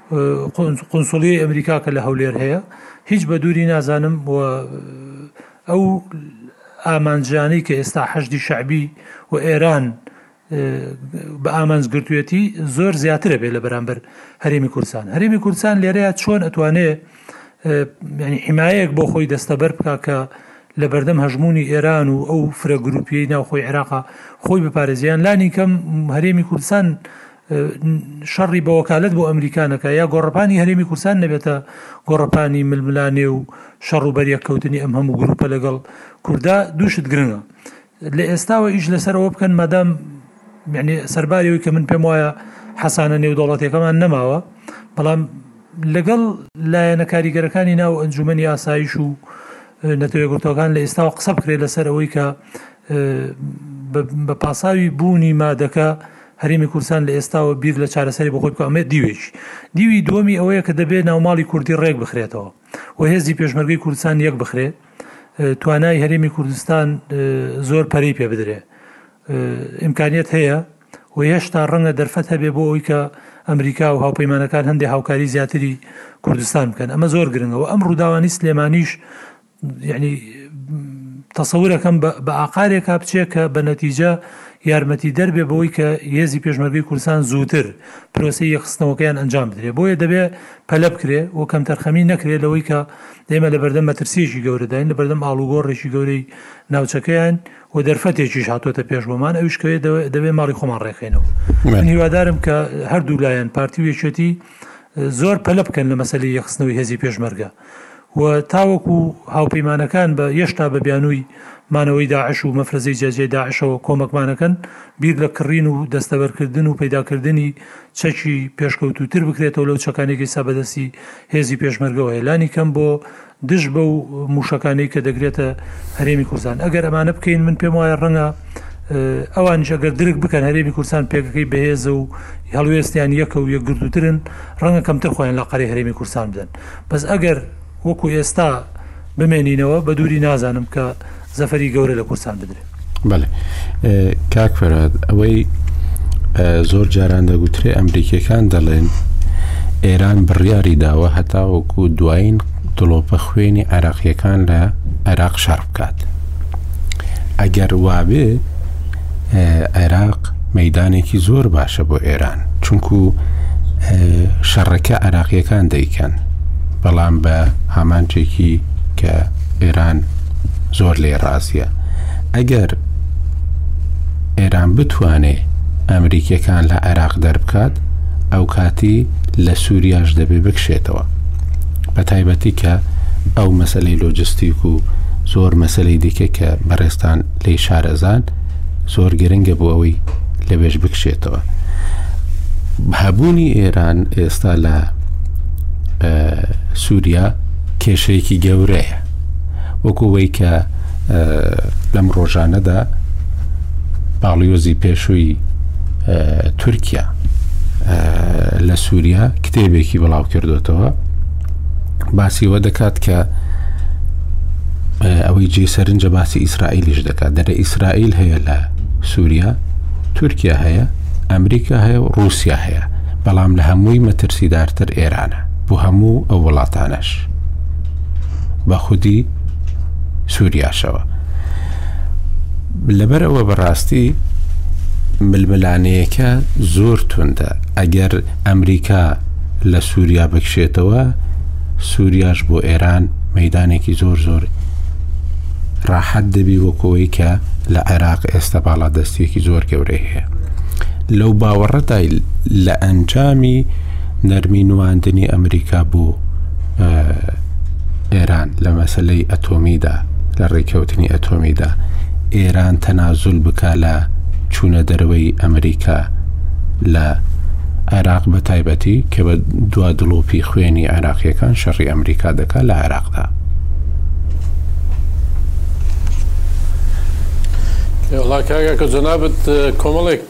Speaker 5: قونسوڵیەی ئەمریکا کە لە هەولێر هەیە هیچ بە دووری نازانم و ئەو ئامانجانەی کە ئێستا حەشدی شعبی و ئێران بە ئامانج گرتوێتی زۆر زیاترە بێ لە بەرامبەر هەرێمی کوردستان هەرێمی کوردستان لێرەیە چۆن ئەتوانێت ینی حیمایەک بۆ خۆی دەستەبەر بکە کە لە بەردەم هەژمونی ئێران و ئەو فرە گروپی ناوخۆی عێراقا خۆی بپارێزیان لانی کەم هەرێمی کوردستان شەڕی بە وەکالەت بۆ ئەمریکا نەکا یا گۆڕەپانی هەرێمی کوردستان نەبێتە گۆڕەپانی ململانێ و شەڕ و بەریەککەوتنی ئەم هەموو گروپە لەگەڵ کوردا دووشت گرنگە لە ئێستاوە ئیش لەسەرەوە بکەن مادام یعنی سەرباریەوەی کە من پێم وایە حەسانە نێودەوڵەتەکەمان نەماوە بەڵام لەگەڵ لایەنە کاریگەرەکانی ناو ئەنجومی ئاسایش و نەتەوەگرتوەکان لە ئێستاوە قسە بکرێت لەسەر ئەوەی کە بە پاساوی بوونی مادەکە هەرێمی کوردستان لە ئێستاوە بیر لە چارەسەری بۆخۆی بکا ئەمە دیوێکی. دیوی دووەمی ئەوەیە کە دەبێ ناوماڵی کوردی ڕێک بخرێتەوە و هێزی پێشمەرگەی کوردستان یەک بخرێ توانای هەرێمی کوردستان زۆر پەرەی پێ بدرێ ئیمکانیت هەیە و هێشتا ڕەنگە دەرفەت هەبێ بۆ ئەوی کە ئەمریکا و هاوپەیمانەکان هەندێک هاوکاری زیاتری کوردستان بکەن ئەمە زۆر گرنگەوە ئەم ڕووداوانی سلێمانیش یەعنی تەسەور ئەکەم بە ئاقارێکا بچێ کە بە نەتیجە یارمەتی دەربێ بەوەی کە هێزی پێشمەرگەی کوردستان زووتر پرۆسی یەخستنەوەکەیان ئەنجام بدرێ بۆیە دەبێ پەلە بکرێ و کەم تەرخەمی نەکرێت لەوەی کە ئێمە لە بەردەم مەترسیەکی گەورەداین لە بەردەم ئاڵوگۆڕێکی گەورەی ناوچەکەیان و دەرفەتێکیش هاتۆتە پێش بۆمان ئەویشکەوێت دەبێ ماڵی خۆمان ڕێکەینەوە من هیوادارم کە هەردوو لایەن پارتی وێچێتی زۆر پەلە بکەن لە مەسەلەی یەخستنەوەی هێزی پێشمەرگە و تاوەکو هاوپەیمانەکان بە یەشتا بە بیانووی مانەوەی داعش و مەفرەزەی جیاجیای داعشەوە کۆمەکمانەکەن بیر لە کڕین و دەستەبەرکردن و پەیداکردنی چەکی پێشکەوتوتر بکرێتەوە لەو چەکانێکی سابەدەستی هێزی پێشمەرگەوەیە لانی کەم بۆ دژ بەو موشەکانەی کە دەگرێتە هەرێمی کوردستان ئەگەر ئەمانە بکەین من پێم وایە ڕەنگە ئەوانش ئەگەر درک بکەن هەرێمی کوردستان پێگەکەی بەهێزە و هەڵوێستیان یەکە و یەکگرتوترن ڕەنگە کەمتر خۆیان لە قەری هەرێمی کوردستان بدەن بەس ئەگەر وەکو ئێستا بمێنینەوە بە دووری نازانم کە زەفەری گەورە لە کوردستان بدرێت.
Speaker 1: بەێ کاک فەراد ئەوەی زۆر جاران دەگوترێ ئەمریکیەکان دەڵێن ئێران بڕیاری داوە هەتاوەکو دوایین دڵۆپە خوێنی عراقیەکان لە عێراق شەڕ بکات ئەگەر وابێ عێراق مەدانێکی زۆر باشە بۆ ئێران چونکو شەڕەکە عراقیەکان دەیکەن بەڵام بە هامانچێکی کە ئێران زۆر لێ ڕازیە ئەگەر ئێران بتوانێ ئەمریکیەکان لە عێراق دەربکات ئەو کاتی لە سووریاش دەبێ بکشێتەوە بە تایبەتی کە ئەو مەسلەی لۆجستیک و زۆر مەسلەی دیکە کە بەڕێستان لی شارەزان زۆر گرنگە بۆ ئەوەی لەبێژ بکشێتەوە هەبوونی ئێران ئێستا لە سووریا کێشەیەکی گەورەیە وەکو وەی کە لەم ڕۆژانەدا باڵیۆزی پێشووی تورکیا لە سووریا کتێبێکی بڵاو کردوێتەوە باسیەوە دەکات کە ئەوەی جێ سەرنجە باسی ئیسرائیلیش دەکات دەرە ئیسرائیل هەیە لە سووریا تورکیا هەیە ئەمریکا هەیە و رووسیا هەیە بەڵام لە هەمووی مەترسیدارتر ئێرانە بۆ هەموو ئەو وڵاتانەش بە خودی سووریاشەوە لەبەر ئەوە بەڕاستی ململانەیەەکە زۆر توندە ئەگەر ئەمریکا لە سووریا بکشێتەوە سووریاش بۆ ئێران مەدانێکی زۆر زۆر ڕاحەت دەبی وەکەوەی کە لە عێراق ئێستا باڵا دەستێکی زۆر گەورەی هەیە لەو باوەڕەدای لە ئەنجامی نەرمی نواندنی ئەمریکا بۆ ئێران لە مەسلەی ئەتۆمیدا لە ڕێککەوتنی ئەتۆمیدا ئێران تەنازول بکە لە چوونە دەرەوەی ئەمریکا لە عێراق بە تایبەتی کە بە دوا دڵۆپی خوێنی عێراقیەکان شەڕی ئەمریکا دەکات لە عێراقدا
Speaker 2: وڵا کاگە کە جەنابەت کۆمەڵێک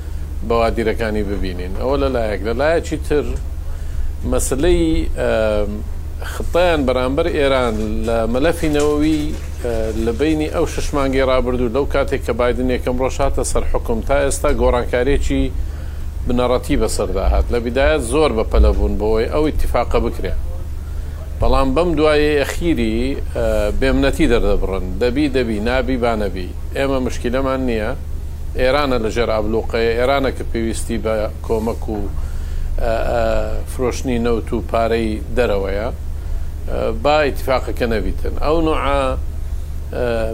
Speaker 2: بوادیرەکانی ببینین ئەوە لەلایەک لەلایەکی تر مەسلەی خطیان بەرامبەر ئێران لە مەلەفی نەوەوی لە بینی ئەو شش مانگی رابردوو لەو کاتێک کە بادن یەکەم ڕۆژهاتە سەر حکم تا ئێستا گۆڕانکارێکی بنەڕەتی بەسەرداهات لە بدایەت زۆر بە پەلە بوون بۆی ئەو اتفاقە بکرێت بەڵام بەم دوایە ئەخیری بێمنەتی دەردەبڕن دەبی دەبی نابی بانەبی ئێمە مشکلەمان نییە ئێرانە لە ژێر ئابلوقەیە ئێرانە کە پێویستی بە کۆمەک و فرۆشتنی نەوت و پارەی دەرەوەیە با ئیتفاقەکە نەبیتن ئەو نوعا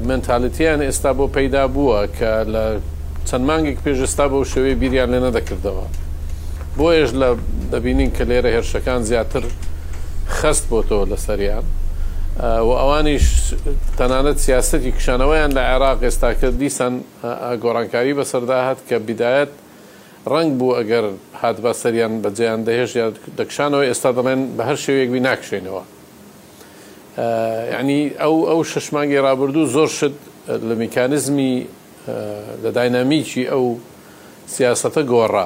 Speaker 2: مێنتالیتیان ئێستا بۆ پەیدا بووە کە لە چەند مانگێک پێشستا بەو شێوەی بیریان لێ نەدەکردەوە بۆیش لە دەبینین کە لێرە هێرشەکان زیاتر خەست بۆتەوە لەسەریان و ئەوانیش تەنانەت سیاستی کشانەوەیان لە عێراق ئێستاکە دیسان گۆڕانکاری بەسەردا هات کە بیدایەت ڕەنگ بوو ئەگەر هاتبا سەریان بەجێیان دەهێشت یا دەکشانەوە ئێستا دەڵێن بە هەر شێوەیەک بی ناکشێنەوە یعنی ئەو ئەو شش مانگی ڕابردوو زۆر شت لە میکانزمی لە داینامیکی ئەو سیاستە گۆڕا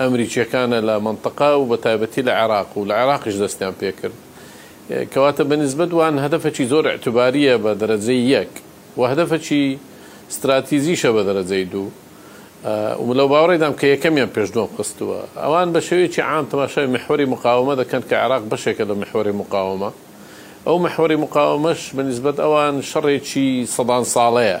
Speaker 2: ئەمریکیەکانە لە مەنتەقە و بە تایبەتی لە عێراق و لە عێراقیش دەستیان پێکرد کەواتە بە نیسبەت وان هەدەفەکی زۆر ئیعتباریە بە دەرەجەی یەک و هەدەفەکی ستراتیزیشە بە دەرەجەی دوو و من لەو باوەڕیدام کە یەکەمیان پێش دووەم خستووە ئەوان بە شێوەیەکی عام تەماشای میحوەری مقاوەمە دەکەن کە عێراق بەشێکە لە میحوەری مقاوەمە ئەو میحوەری مقاوەمەش بە نیسبەت ئەوان شەڕێکی سەدان ساڵەیە.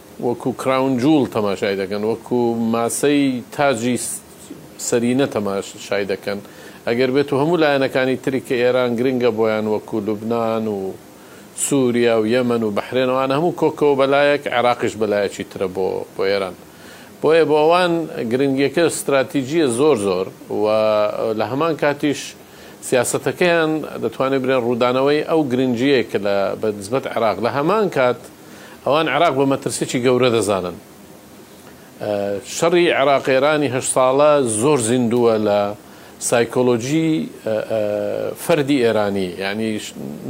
Speaker 2: وەکو کراون جوڵ تەماشای دەکەن وەکو ماسەی تاجی سەرینە تەماشای دەکەن ئەگەر بێتو هەموو لایەنەکانی تری کە ئێران گرنگە بۆیان وەکو لوبنان و سوریا و یەمەن و بەحرێن ئەوانە هەموو کۆکەوە بەلایەک عێراقیش بەلایەکی ترە بۆ بۆ ئێران بۆیە بۆ ئەوان گرنگیەکە ستراتیجیە زۆر زۆر و لە هەمان کاتیش سیاسەتەکەیان دەتوانێت برێن ڕوودانەوەی ئەو گرنگیەیە کە لە بەنسبەت عێراق لە هەمان کات ئەوان عێراق بە مەترسیەکی گەورە دەزانن. شەڕی عێراق-ئێرانی هەشت ساڵە زۆر زیندووە لە سایکۆلۆژی فەردی ئێرانی، یانی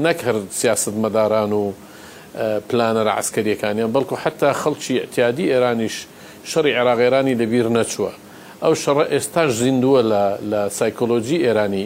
Speaker 2: نەک هەر سیاسەتمەداران و پلانەرە عەسکەرییەکانیان، بەڵکو حەتا خەڵکی ئیعتیادی ئێرانیش شەڕی عێراق-ئێرانی لەبیر نەچووە. ئەو شەڕە ئێستاش زیندووە لە سایکۆلۆژی ئێرانی.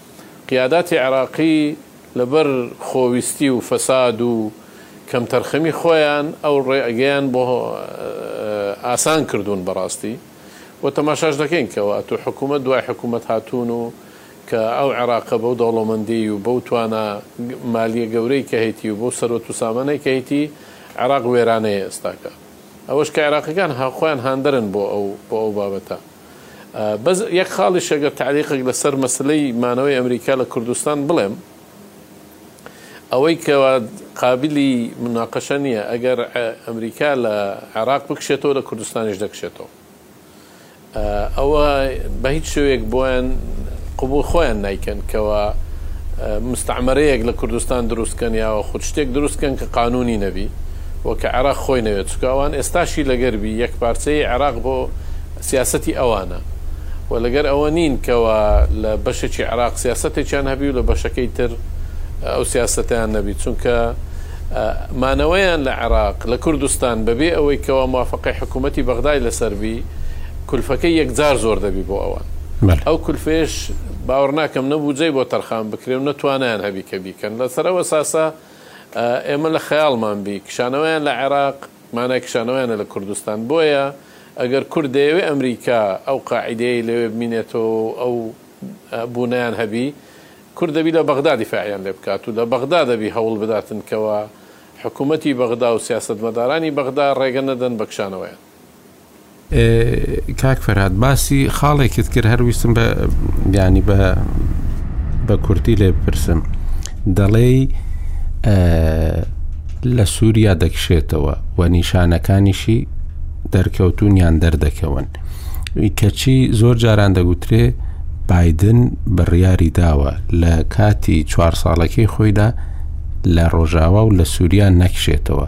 Speaker 2: قیاداتی عێراقی لەبەر خۆویستی و فەساد و کەمتەرخەمی خۆیان ئەو ڕێگەیان بۆ ئاسان کردوون بەڕاستی و تەماشاش دەکەین کە ئەتوو حکوومەت دوای حکوومەت هاتوون و کە ئەو عێراقە بەو دەوڵەمەندیی و بەو توانا مالیە گەورەی کە هەیتی و بەو سەروەت و سامانەی کە هەیتی عێراق وێرانەیە ئێستاکە ئەوەش کە عێراقیەکان هاخۆیان هاندەرن بۆ ئەو بۆ ئەو بابەتە. بەس یەک خاڵیش ئەگەر تەعلیقێک لەسەر مەسەلەی مانەوەی ئەمریکا لە کوردستان بڵێم ئەوەی کەوا قابلی مناقەشە نییە ئەگەر ئەمریکا لە عێراق بکشێتەوە لە کوردستانیش دەکشێتەوە ئەوە بە هیچ شوێک بۆیان قوبول خۆیان نیکەن کەەوە مستعمەرەیەک لە کوردستان دروستکەن یاوە خود شتێک دروستکەن کە قانونی نەبی وەکە عێراق خۆی نەوێت چکاوان ئێستاشی لەگەربی یەک پارچەی عێراق بۆ سیاسەتی ئەوانە و لەگەر ئەوە نین کەوا لە بەشێکی عێراق سیاسەتێکیان هەبی و لە بەشەکەی تر ئەو سیاسەتەیان نەبی چونکە مانەوەیان لە عێراق لە کوردستان بەبێ ئەوەی کەوا موافەقەی حکوومەتی بەغدای لەسەر بی کولفەکەی یەکجار زۆر دەبی بۆ ئەوان ئەو کولفەیەش باوەڕ ناکەم نە بوجەی بۆ تەرخان بکرێ و نە توانایان هەبی کە بیکەن لەسەر ئەو ئەساسە ئێمە لە خەیاڵمان بی کشانەوەیان لە عێراق مانای کشانەوەیانە لە کوردستان. بۆیە ئەگەر کورد دەیەوێ ئەمریکا ئەو قاعیدەیەی لەوێ بمینێتەوە و ئەو بوونەیان هەبی، کورد دەبی لە بەغدا دیفاعیان لێ بکات و لە بەغدا دەبی هەوڵ بداتن کەوا حکوومەتی بەغدا و سیاسەتمەدارانی بەغدا ڕێگە نەدەن بە کشانەوەیان.
Speaker 1: کاک فەرهاد باسی خاڵێکت کرد هەر ویستم بە بیانی بە بە کورتی لێ بپرسم دەڵێی لە سووریا دەکشێتەوە و نیشانەکانیشی دەرکەوتونیان دەردەکەون کەچی زۆر جاران دەگوترێ بادن بڕیاری داوە لە کاتی چوار ساڵەکەی خۆیدا لە ڕۆژاوا و لە سووریا نەکشێتەوە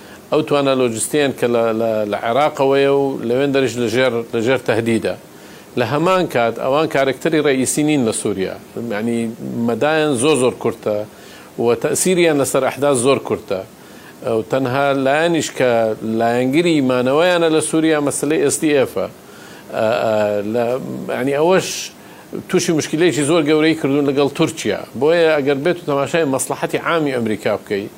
Speaker 2: ئەو توانا لۆجستییەن کە لە عێراقەوەیە و لەوێندەریش لەژێر تەهدیدە. لە هەمان کات ئەوان کارەکتەری ڕەئیسی نین لە سووریا. یەعنی مەدایان زۆر زۆر کورتە و تەئسیریان لەسەر ئەحداس زۆر کورتە. و تەنها لایەنیش کە لایەنگری مانەوەیانە لە سووریا مەسەلەی ئێس دی ئێفە. یەعنی ئەوەش تووشی موشکیلەیەکی زۆر گەورەی کردوون لەگەڵ تورکیا. بۆیە ئەگەر بێت و تەماشای مەسڵەحەتی عامی ئەمریکا بکەی،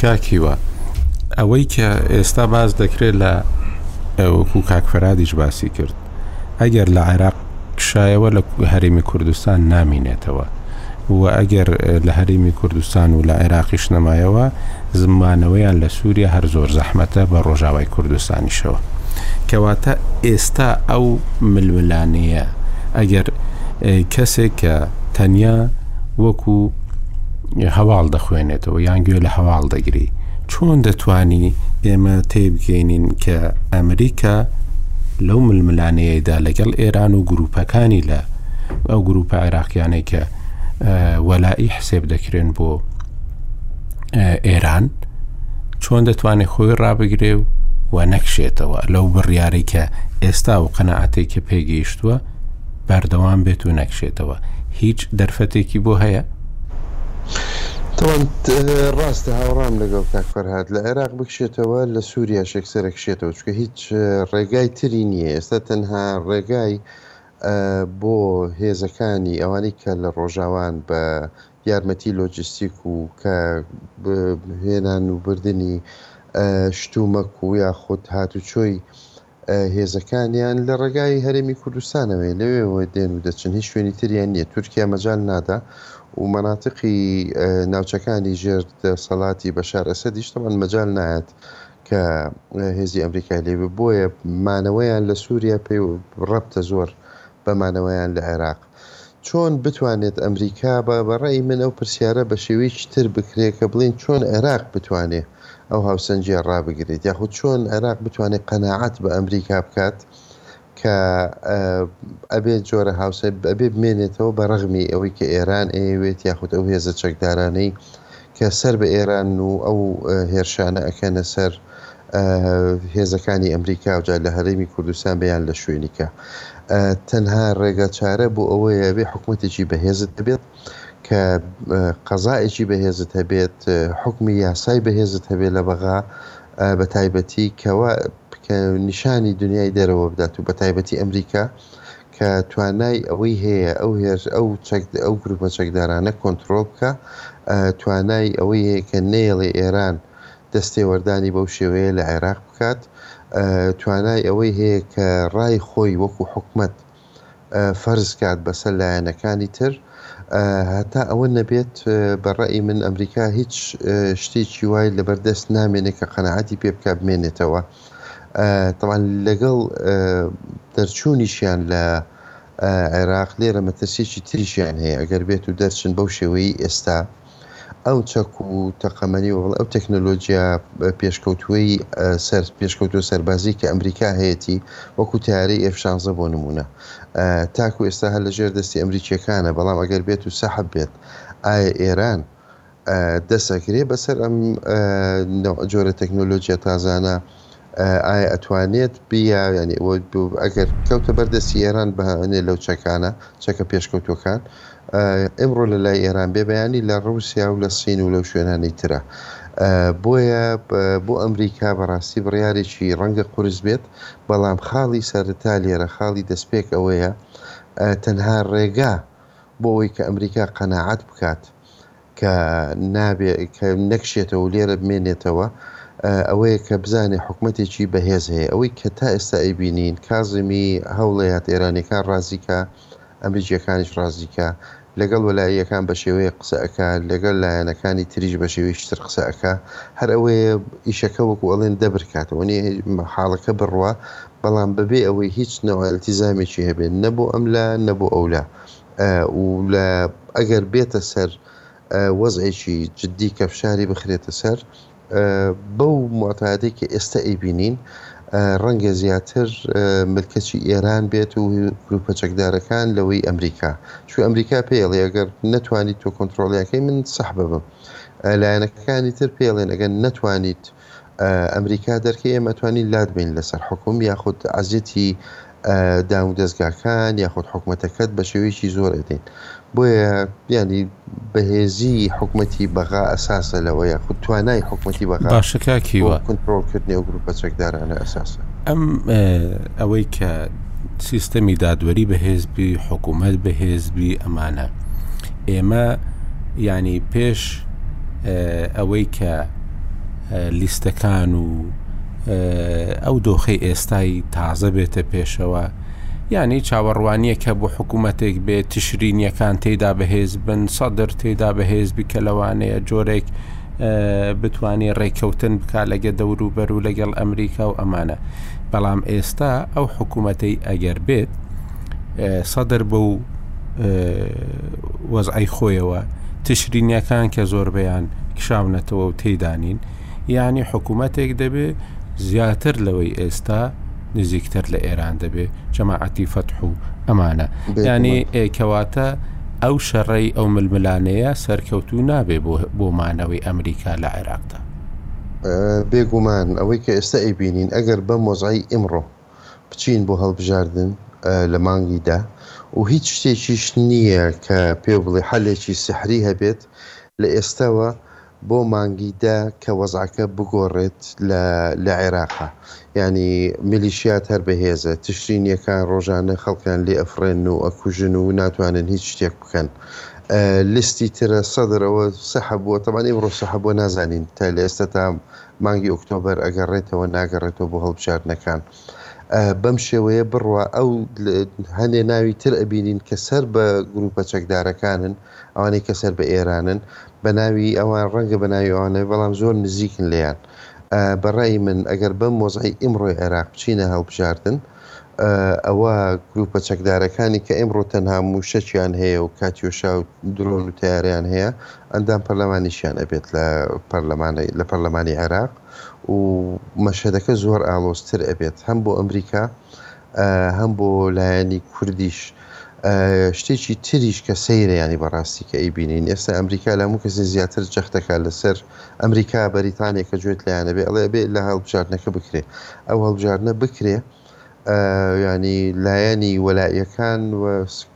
Speaker 2: کاک هیوا ئەوەی
Speaker 1: کە ئێستا باز دەکرێت لە ئەوکو کاک فەرادیش باسی کرد ئەگەر لە عێراق شایەوە لە هەرێمی کوردستان نامینێتەوە و ئەگەر لە هەرێمی کوردستان و لە عێراقیش نەمایەوە زمانەوەیان لە سووریا هەر زۆر زەحمەتە بە ڕۆژاوای کوردستانیشەوە کەواتە ئێستا ئەو ململانەیە ئەگەر کەسێک کە تەنیا وەکو هەواڵ دەخوێنێتەوە یان گوێ لە هەواڵ دەگری چۆن دەتانی ئێمە تێبگەینین کە ئەمریکا لەو ململانەیەدا لەگەڵ ئێران و گروپەکانی لە ئەو گروپە عێراقیانەی کە وەلائی حسێب دەکرێن بۆ ئێران چۆن دەتوانێت خۆی ڕابگرێ و و نەکشێتەوە لەو بڕیارێکە ئێستا و قەنەعاتێکە پێگەیشتووە بەردەوام بێت و نەکشێتەوە هیچ دەرفەتێکی بۆ هەیە؟
Speaker 3: تەواو ڕاستە هاوڕام لەگەڵ کاک فەرهاد لە عێراق بکشێتەوە لە سوریاش یەکسەرە کشێتەوە چونکە هیچ ڕێگای تری نییە ئێستا تەنها ڕێگای بۆ هێزەکانی ئەوانەی کە لە ڕۆژاوان بە یارمەتی لۆجستیک و کە هێنان و بردننی شتومەک و یاخود هاتوچۆی هێزەکانیان لە ڕێگای هەرێمی کوردستانەوەیە لەوێوە دێن و دەچن هیچ شوێنی تریان نییە تورکیا مەجال نادا و مەناتقی ناوچەکانی ژێر دەسەڵاتی بەشار ئەسەدیش تەمان مەجال نایەت کە هێزی ئەمریکای لێ بۆیە مانەوەیان لە سووریا پێ ڕەبتە زۆر بە مانەوەیان لە عێراق چۆن بتوانێت ئەمریکا، بە ڕەئی من ئەو پرسیارە بە شێوەیەکی تر بکرێت کە بڵێین چۆن عێراق بتوانێت ئەو هاوسەنگییە ڕابگرێت یاخود چۆن عێراق بتوانێت قەناعەت بە ئەمریکا بکات کە ئەبێت جۆرە هاوسەنگ ئەبێ بمێنێتەوە بە ڕەغمی ئەوەی کە ئێران ئەیەوێت یاخود ئەو هێزە چەکدارانەی کە سەر بە ئێرانن و ئەو هێرشانە ئەکەنە سەر هێزەکانی ئەمریکا و جا لە هەرێمی کوردستان بێ یان لە شوێنیکە تەنها ڕێگا چارە بۆ ئەوەیە بێ حکوومەتێکی بەهێزت دەبێت کە قەزایەکی بەهێزت هەبێت حکومی یاسای بەهێزت هەبێت لە بەغا بە تایبەتی کەوا نیشانی دنیای دەرەوە بدات و بە تایبەتی ئەمریکا کە توانای ئەوەی هەیە ئەو هێرش ئەو چەک ئەو گروپە چەکدارانە کۆنتڕۆڵ بکا توانای ئەوەی هەیە کە نەیەڵێ ئێران دەستێوەردانی بەو شێوەیە لە عێراق بکات توانای ئەوەی هەیە کە ڕای خۆی وەکو حکومت فەرز کات بەسەر لایەنەکانی تر هەتا ئەوە نەبێت بەڕێی من ئەمریکا هیچ شتێکی وای لەبەردەست نامێنێت کە قەنەعاتی پێ بکە بمێنێتەوە تەبعەن لەگەڵ دەرچوونیشیان لە عێراق لێرە مەترسیەکی تریشیان هەیە ئەگەر بێت و دەرچن بەو شێوەی ئێستا ئەو چەک و تەقەمەنی وڵ ئەو تەکنۆلۆژیا پێشکەوتوەی سەر پێشکەوتو سەربازی کە ئەمریکا هەیەی وەکو تارەی ئێفشانزە بۆ نمونە تاکو ئێستا هەر لە ژێر دەستی ئەمریکیەکانە بەڵام ئەگەر بێت و سەحب بێت ئایا ئێران دەست ئەگرێ بەسەر ئەم جۆرە تەکنۆلۆجیا تازانە ئایا ئەتوانێت بیا ینی ئەگەر کەوتە بەردەستی ئێران بەێ لەو چەکانە چەکە پێشکەوتوەکان ئەمڕۆ لە لای ئێران بێ بەیانی لە ڕوسیا و لە سین و لەو شوێنانی ترە بۆیە بۆ ئەمریکا بەڕاستی بڕارێکی ڕەنگە قرس بێت بەڵام خاڵی سەرتا لێرە خاڵی دەستپێک ئەوەیە تەنها ڕێگا بۆ ئەوەی کە ئەمریکا قەنەعات بکات کە نابێ کە نەکشێتەوە و لێرە بمێنێتەوە ئەوەیە کە بزانێ حکومەتێکی بەهێز هەیە ئەوەی کە تا ئێستا ئەیبینین کازمی هەوڵەیات ئێرانەکان ڕازیکە ئەمریکیەکانیش ڕازیکە لەگەڵ وەلاییەکان بە شێوەیە قسەکە لەگەڵ لایەنەکانی تریش بە شێویشتر قسەکە هەر ئەوەیە ئیشەکە وەکو ئەڵێن دەبرکاتەوە نێ حاڵەکە بڕوە بەڵام بەبێ ئەوەی هیچ نەوەلتیزامێکی هەبێت نەبوو ئەملا نەبوو ئەولا و لە ئەگەر بێتە سەر وەزعێکی جدی کە فشاری بخرێتە سەر بەو معتادەی کە ئێستا ئەیبینین ڕەنگە زیاتر ملکەچی ئێران بێت و گروپە چەکدارەکان لەوەی ئەمریکا چون ئەمریکا پێڵێ ئەگەر نتوانیت تۆ کۆنتترۆلیەکەی من سەح ببم لایەنەکانی تر پێڵێن ئەگەن نتوانیت ئەمریکا دەرکەی ئێمە توانین لات بین لەسەر حوکم یاخود عەزیەتی دامو دەزگاکان یاخود حکومەتەکەت بە شێوەیەکی زۆر ئەدەین بۆیە ینی بەهێزی حکومەتی بەغا ئەساسە لەوە یاخود توانای حکومەتی بە
Speaker 1: باشەکەکیوە
Speaker 3: کنترۆلکردنی و گروپە چەکدارانە ئەساسە
Speaker 1: ئەم ئەوەی کە سیستەمی دادوەری بەهێزبی حکوومەت بەهێزبی ئەمانە ئێمە ینی پێش ئەوەی کە لیستەکان و ئەو دۆخی ئێستای تازە بێتە پێشەوە یانی چاوەڕوانیەکە بۆ حکوومەتێک بێت تشرینیەکان تێدا بەهێز بن سەدر تێدا بەهێز بکە لەوانەیە جۆرێک بتانی ڕێککەوتن بکە لەگە دەور و بەر و لەگەڵ ئەمریکا و ئەمانە بەڵام ئێستا ئەو حکوومەتەی ئەگەر بێت سەدر بە و وەزعەی خۆیەوە تشرینیەکان کە زۆربەیان کشاونەتەوە و تێدانین یعنی حکوومەتێک دەبێ زیاتر لەوەی ئێستا نزیکتر لە ئێران دەبێ جەماعەتی فەتح و ئەمانە ینی ئێکەواتە ئەو شەڕەی ئەو ململانەیە سەرکەوتوو نابێ بۆ مانەوەی ئەمریکا لە عێراقدا
Speaker 3: بێگومان ئەوەی کە ئێستا ئەیبینین ئەگەر بەم وەزعی ئمڕۆ بچین بۆ هەڵبژاردن لە مانگی دە و هیچ شتێکیش نییە کە پێو بڵێ حەلێکی سیحری هەبێت لە ئێستەوە بۆ مانگی دە کە وەزعەکە بگۆڕێت لە عێراقا یانی میلیشیات هەر بەهێزە تشرینیەکان ڕۆژانە خەڵکان لێ ئەفڕێن و ئەکوژن و ناتوانن هیچ شتێک بکەن لستی ترە سەدرەوە سەحە بووە تەمانی ئمڕۆ سەحە بووە نازانین تا لە ئێستا تا مانگی ئۆکتۆبەر ئەگەڕێتەوە ناگەڕێتەوە بۆ هەڵبژاردنەکان بەم شێوەیە بڕوا ئەو هەندێ ناوی تر ئەبینین کە سەر بە گروپە چەکدارەکانن ئەوانەی کە سەر بە ئێرانن بە ناوی ئەوان ڕەنگە بە ناوی ئەوانەوە بەڵام زۆر نزیکن لێیان بەڕای من ئەگەر بەم مۆزعی ئیمڕۆی عێراق بچینە هەڵبژاردن ئەوە گروپە چەکدارەکانی کە ئەمڕۆ تەنها موشەکیان هەیە و کاتیۆشا و درۆن و تیاریان هەیە ئەندام پەرلەمانیشیان ئەبێت لە پەرلەمانە لە پەرلەمانی عێراق و مەشهەدەکە زۆر ئاڵۆزتر ئەبێت هەم بۆ ئەمریکا هەم بۆ لایەنی کوردیش شتێکی تریش کە سەیرە ینی بەڕاستی کە ئەیبینین ئێستا ئەمریکا لە هەموو کەسی زیاتر جەختەکە لەسەر ئەمریکا بەریتانێک کە جوێت لایەنەبێ ئەڵێ بێ لە هەڵبژاردنەکە بکرێ ئەو هەڵبژاردنە بکرێ ینی لایەنی وەلایەکان
Speaker 1: و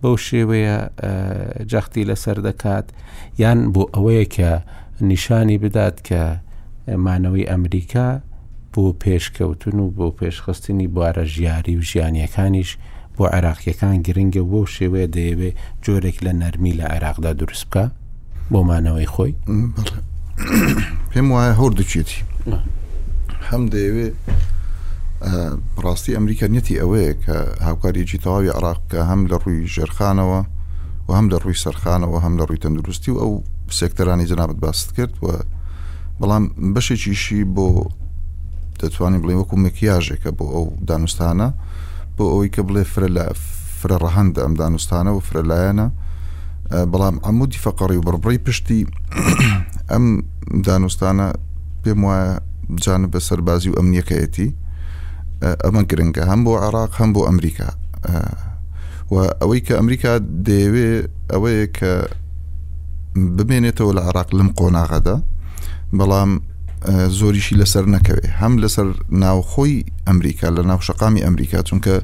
Speaker 1: بەو شێوەیە جەختی لەسەر دەکات یان بۆ ئەوەیە کە نیشانی بدات کە مانەوەی ئەمریکا بۆ پێشکەوتن و بۆ پێشخستنی بوارە ژیاری و ژیانیەکانیش بۆ عێراقیەکان گرنگە بۆ شێوەیە دەیەوێت جۆرێک لە نەرمی لە عێراقدا دروست بکە بۆ مانەوەی خۆی
Speaker 4: پێم وایە هەور دەچێتی هەم دەیەوێ ڕاستی ئەمریکا نەتی ئەوەیە کە هاوکاریی تەواوی عراق بکە هەم لە ڕووی ژێرخانەوە و هەم لە ڕووی سەرخانەوە هەم لە ڕووی تەندروستی و ئەو سێکتەرانی جنابەت باست کرد و بەڵام بەشێکیشی بۆ دەتوانین بڵێ وەکو مکیاژێکە بۆ ئەو دانوستانە بۆ ئەوەی کە بڵێ فرە لە فرە ڕەهەندە ئەم دانوستانە و فرە لایەنە بەڵام عمودی فەقەڕی و بڕبڕی پشتی ئەم دانوستانە پێم وایە جانە بە سەربازی و ئەمنیەکەیەتی ئەمە گرنگە هەم بۆ عراق هەم بۆ ئەمریکا و ئەوەی کە ئەمریکا دەیەوێ ئەوەیە کە بمێنێتەوە لە عراق لەم قۆناغەدا بەڵام زۆریشی لەسەر نەکەوێ هەم لەسەر ناوخۆی ئەمریکا لە ناو شقامی ئەمریکا چونکە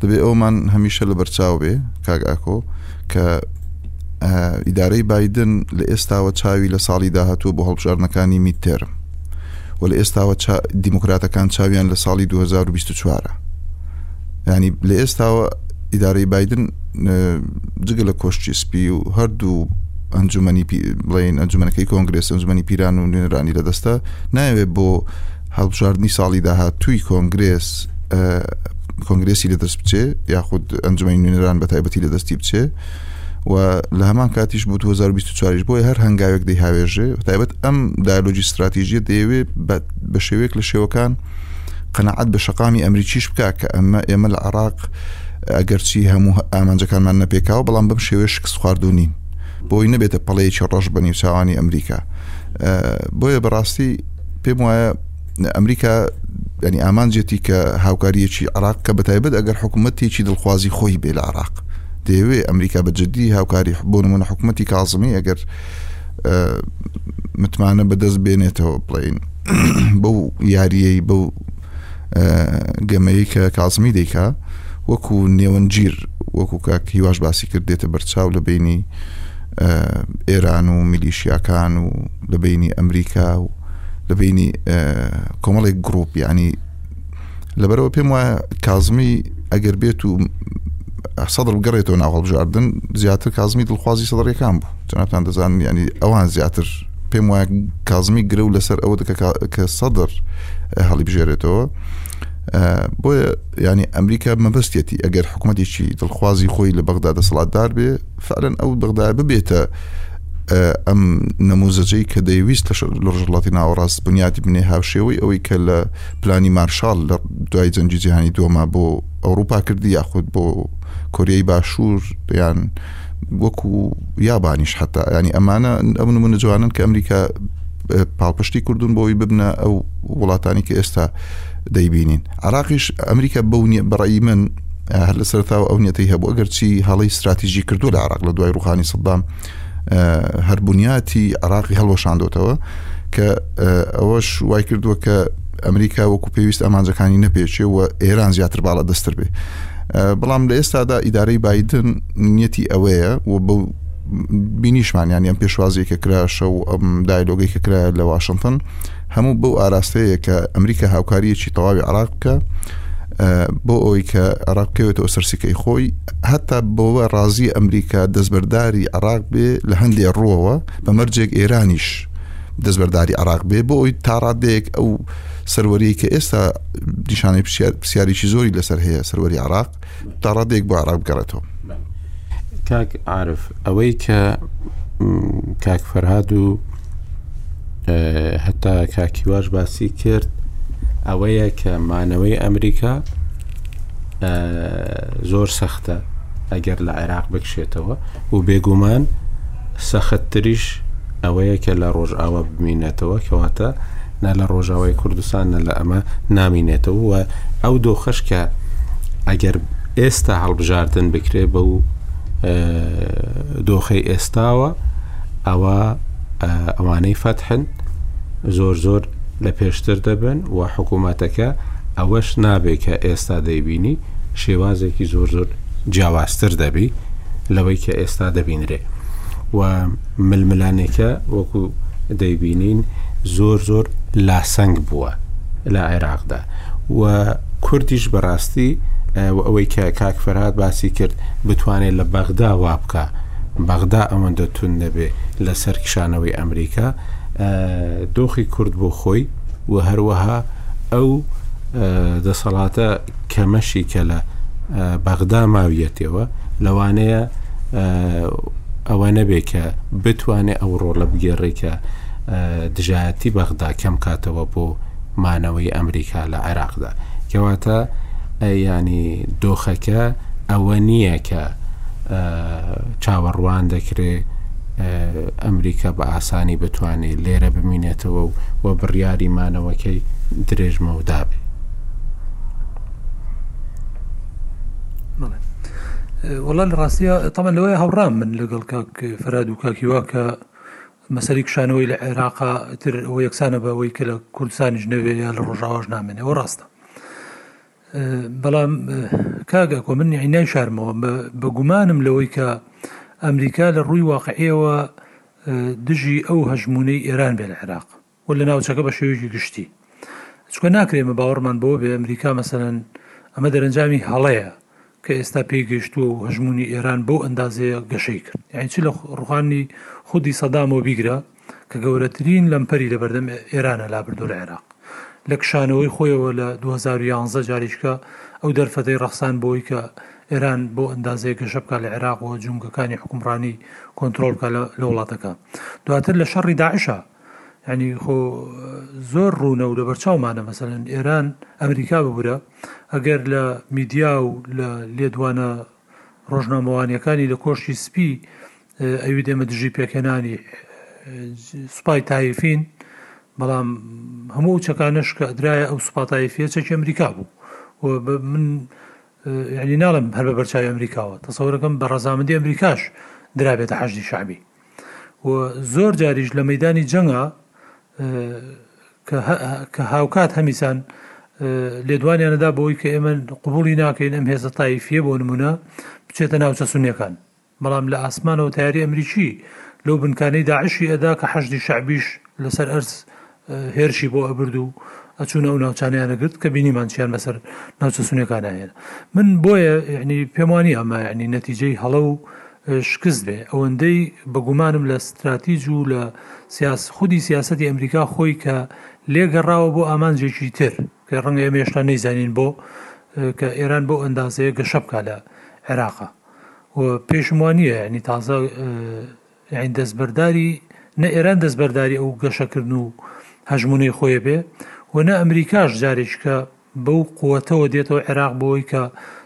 Speaker 4: دەبێ ئەومان هەمیشە لە بەرچاو بێ کاک ئاکۆ کە ئیدارەی بادن لە ئێستاوە چاوی لە ساڵی داهاتوە بۆ هەڵبژاردنەکانی میتێر و لە ئێستاوە دیموکراتەکان چاویان لە ساڵی 2024 ینی لە ئێستاوە ئیدارەی بادن جگە لە کۆشتی سپی و هەردوو ئەنجومی بڵین ئەنجومەکەی کۆنگرس ئەنجومی پیران و نوێنرانی لە دەستە ناوێت بۆ هەڵبژاردننی ساڵی داهات توی کۆنگرس کۆنگرسی لە دەست بچێ یاخود ئەنجومی نوێنران بە تایبەتی لە دەستی بچێ و لە هەمان کاتیش بوو 2024 بۆی هەر هەنگاوێک دەی هاوێژێ تایبەت ئەم دایلۆجی استراتیژیە دەیەوێ بە شێوەیەک لە شێوەکان قەنەعەت بە شەقامی ئەمریکیش بکە کە ئەمە ئێمە لە عراق ئەگەرچی هەموو ئامانجەکانمان نەپێکاوە بەڵام بەم شێوێ شکست خواردو نین بۆی نەبێتە پەڵەیەکی ڕەش بە نیوچوانی ئەمریکا بۆیە بەڕاستی پێم وایە ئەمریکا ینی ئامانجێتی کە هاوکاریەکی عراق کە بەتایبەت ئەگەر حکوومەتێکی دڵخوازی خۆی بێ لە عراق دەیەوێ ئەمریکا بە جددی هاوکاری بۆ نمونە حکوومەتتی کازمی ئەگەر متمانە بەدەست بێنێتەوە بڵین بەو یاریەی بەو گەمەیە کە کازمی دەیکا وەکو نێوەنگیر وەکو کاک هیواش باسی کرد دێتە بەرچاو لە بینی ئێران و میلیشیاکان و لە بینی ئەمریکا و لە بینی کۆمەڵێک گرروپ ینی لەبەرەوە پێم وایە کازمی ئەگەر بێت و سەدر بگەڕێتەوە ناو هەڵبژاردن زیاتر کازمی دڵخوازی سەدرەکان بوو جنابان دەزانن ینی ئەوان زیاتر پێم وایە کازمی گرە و لەسەر ئەوە دەکە کە سەدر هەڵی بژێرێتەوە بۆیە ینی ئەمریکا مەبەستێتی ئەگەر حکوومەتێکی دڵخوازی خۆی لە بەغدا دەسەڵاتدار بێ فعلەن ئەو بەغدا ببێتە ئەم نموزەجەی کە دەیویست لە ڕژڵاتی ناوەڕاست بنیاتی بنێ هاوشێوەی ئەوەی کە لە پلانی مارشال لە دوای جەنگی جیهانی دووەما بۆ ئەوروپا کردی یاخود بۆ کۆریای باشوور یان وەکو یابانیش حتا ینی ئەمانە ئەم منە جوانن کە ئەمریکا پاڵپشتی کردوون بۆی ببنە ئەو وڵاتانی کە ئێستا دەیبینین عراقیش ئەمریکا بەونیە بەڕی من هەر لە سەرتاوە ئەو نیەتی هەبوو گەرچی هەڵی استراتیژی کردو لە عراق لە دوای ڕوخانی سەدام هەر بنیاتی عراقی هەڵوەشاندۆتەوە کە ئەوەش وای کردووە کە ئەمریکا وەکو پێویست ئەمانجەکانی نەپێچێ و ئێران زیاتر باڵە دەستتر بێ بەڵام لە ئێستادا ئیدارەی بادن نیەتی ئەوەیە و بە بینیشمانیان یان پێشوازێکە کراشە و ئەم دایلۆگەی کە کرایە لە واشنگتن هەموو بەو ئاراستەیە کە ئەمریکا هاوکاریەکی تەواوی عراق بکە بۆ ئەوەی کە عراق بکەوێتەوە سەرسیکەی خۆی هەتا بۆوە ڕازی ئەمریکا دەستبەرداری عراق بێ لە هەندێ ڕووەوە بە مەرجێک ئێرانیش دەستبەرداری عراق بێ بۆ ئەوی تاڕادێک ئەو سەروەری کە ئێستا دیشانەی پرسیارێکی زۆری لەسەر هەیە سەروەری عراق تا ڕادەیەک بۆ عراق بگەڕێتەوە
Speaker 1: کاک عرف ئەوەی کە کاک فەرهاد و هەتا کاکیواش باسی کرد ئەوەیە کە مانەوەی ئەمریکا زۆر سەختە ئەگەر لە عێراق بکشێتەوە و بێگومان سەختتریش ئەوەیە کە لە ڕۆژئاوا بمینێتەوە کەواتە نە لە ڕۆژاوای کوردستان نە لە ئەمە نامینێتەوە و ئەو دۆخەش کە ئەگەر ئێستا هەڵبژاردن بکرێ بە و دۆخی ئێستاوە ئەوە ئەوانەی فەتحن زۆر زۆر لە پێشتر دەبن و حکوومەتەکە ئەوەش نابێت کە ئێستا دەیبینی شێوازێکی زۆر زۆر جیاوازتر دەبی لەوەی کە ئێستا دەبینرێ و ململانێکە وەکو دەیبینین زۆر زۆر لاسەنگ بووە لە عێراقدا و کوردیش بەڕاستی ئەوەی کە کاک فەرهاد باسی کرد بتوانێت لە بەغدا وا بکە بەغدا ئەوەندە تون دەبێ لەسەر کشانەوەی ئەمریکا دۆخی کورد بۆ خۆی و هەروەها ئەو دەسەڵاتە کەمەشی کە لە بەغدا ماویەتەوە لەوانەیە ئەوە نەبێ کە بتوانێت ئەو ڕۆڵە بگێڕێ کە دژایەتی بەغدا کەم کاتەوە بۆ مانەوەی ئەمریکا لە عێراقدا کەواتە ینی دۆخەکە ئەوە نییە کە چاوەڕوان دەکرێ ئەمریکا بە ئاسانی بتوانێت لێرە بمینێتەوە و و بڕیاری مانەوەکەی درێژمەودابێ
Speaker 5: وەڵا لە ڕاستە تەمە لەوەی هەوڕام من لەگەڵ کاک فراد و کاکی واکە مەسەری کشانەوەی لە عێراقا تر ئەوە یەکسانە بەەوەی کە لە کوردستانیش نەوێ یا لە ڕۆژاواش نامێنێ ئەوە ڕاستە بەڵام کاگە کۆ من عینای شارمەوە بە گومانم لەوەی کە ئەمریکا لە ڕووی واقعەوە دژی ئەو هەژمونەی ئێران بێ لە عێراق و لە ناوچەکە بە شێوەیەکی گشتی، چونکە ناکرێت ئێمە باوەڕمان بەوە بێت ئەمریکا مەسەلەن ئەمە دەرەنجامی هەڵەیە کە ئێستا پێی گەیشتووە و هەژموونی ئێران بەو ئەندازەیە گەشەی کرد، یانی چ لە ڕووخانی خودی سەدامەوە بیگرە کە گەورەترین لەمپەری لەبەردەم ئێرانە لابردووە لە عێراق لە کشانەوەی خۆیەوە لە دوو هەزار و یانزە جاریشکە ئەو دەرفەتەی ڕەخسان بۆی کە ئێران بۆ ئەندازەیە گەشە بکە لە عێراق و جومگەکانی حکومڕانی کۆنتترۆلکە لە وڵاتەکە دواتر لە شەڕی داعشە یانی خۆ زۆر ڕوونە و لەبەرچاومانە مەسەن ئێران ئەمریکا ببورە ئەگەر لە میدیا و لە لێدوانە ڕۆژنامەوانیەکانی لە کۆشی سپی ئەوی دێمە دژی پێکهێنانی سوپای تایفین بەڵام هەموو چەکانش کە درایە ئەو سوپاتایفە چەکی ئەمریکا بوو و من یعنی ناڵم هەر بە بەرچاوی ئەمریکاوە تەسەورەکەم بە ڕزامەندی ئەمریکاش درابێتە حەشدی شعبی و زۆر جاریش لە مەیدانی جەنگا کە هاوکات هەمیسان لێدوانیانەدا بۆی کە ئێمە قوبولی ناکەین ئەم هێزە تایفیە بۆ نمونە بچێتە ناوچە سونیەکان بەڵام لە ئاسمانەوە تاری ئەمریکی لەو بنکانەی داعشی ئەدا کە حەشدی شعبیش لەسەر ئەرز هێرشی بۆ ئەبرد و ئەچوونە ئەو ناوچانەیان ئەگرت کە بینیمان چیان بەسەر ناوچە سونیەکانا هێنا من بۆیە یعنی پێم وا نییە ئەمە یعنی نەتیجەی هەڵە و شکست بێ ئەوەندەی بە گومانم لە ستراتیج و لە سیاس خودی سیاسەتی ئەمریکا خۆی کە لێ گەڕاوە بۆ ئامانجێکی تر کە ڕەنگە ئێمە هێشتا نەیزانین بۆ کە ئێران بەو ئەندازەیە گەشە بکا لە عێراقا و پێشم وا نییە یعنی تازە یانی دەستبەرداری نە ئێران دەستبەرداری ئەو گەشەکردن و هەژموونەی خۆی بێ و نە ئەمریکاش جارێکیکە بەو قووەتەوە دێتەوە عێراق بۆی کە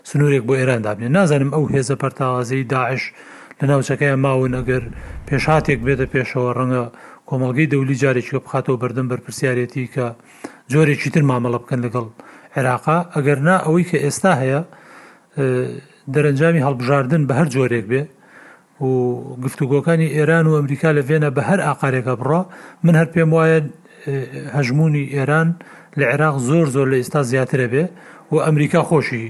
Speaker 5: سنوورێک بۆ ئێران دابنێ نازانم ئەو هێزە پەرتاوازەی داعش لە ناوچەکەیان ماون ئەگەر پێشهاتێک بێتە پێشەوە ڕەنگە کۆمەڵگەی دەولی جارێکیکە بخاتەوە بەردەم بەرپرسیارەتی کە جۆرێکی تر مامەڵە بکەن لەگەڵ عێراقا ئەگەر نا ئەوەی کە ئێستا هەیە دەرەنجامی هەڵبژاردن بە هەر جۆرێک بێ و گفتوگۆکانی ئێران و ئەمریکا لە ڤێنا بە هەر ئاقارێکا بڕا، من هەر پێم وایە هەژموونی ئێران لە عێراق زۆر زۆر لە ئیستا زیاتر ئەبێ و ئەمریکا خۆشی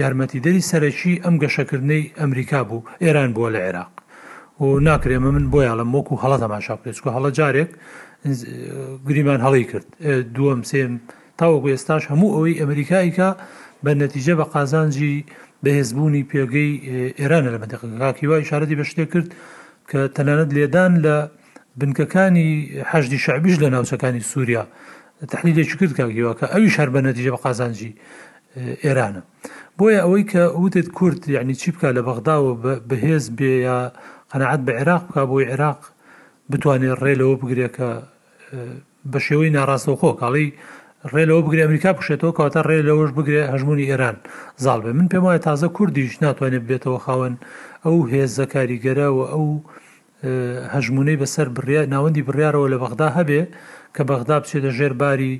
Speaker 5: یارمەتیدەری سەرەکی ئەم گەشەکردنەی ئەمریکا بوو ئێران بووە لە عێراق و ناکرێ مە من بۆی ئەڵێم وەکو هەڵە تەماشا بکرێ چکۆ هەڵە جارێک گریمان هەڵەی کرد دووەم سێم تاوەکو ئێستاش هەموو ئەوەی ئەمریکا ئەیکا بە نەتیجە بە قازانجی بەهێز بوونی پێگەی ئێرانە لە مەنتەقەکە. کاک هیوا ئیشارەتی بە شتێک کرد کە تەنانەت لێدان لە بنکەکانی حەشدی شەعبیش لە ناوچەکانی سوریا تەحلیلێکی کرد کاک هیوا کە ئەویش هەر بە نەتیجە بە قازانجی ئێرانە. بۆیە ئەوەی کە وتت کورد یعنی چی بکا لە بەغداوە بەهێز بێ یا قەناعەت بە عێراق بکا بۆی عێراق بتوانێ ڕێ لەوە بگرێ کە بەشێوەی ناڕاستەوخۆ کاڵی ڕێ لەوە بگرێ ئەمریکا بکشێتەوە کەواتە ڕێ لەوەش بگرێ هەژمونی ئێران زاڵ بێ من پێم وایە تازە کوردیش ناتوانێت ببێتەوە خاوەن ئەو هێزە کاریگەرە و ئەو هەژمونەی بەسەر بڕیا ناوەندی بڕیارەوە لە بەغدا هەبێ کە بەغدا بچێتە ژێر باری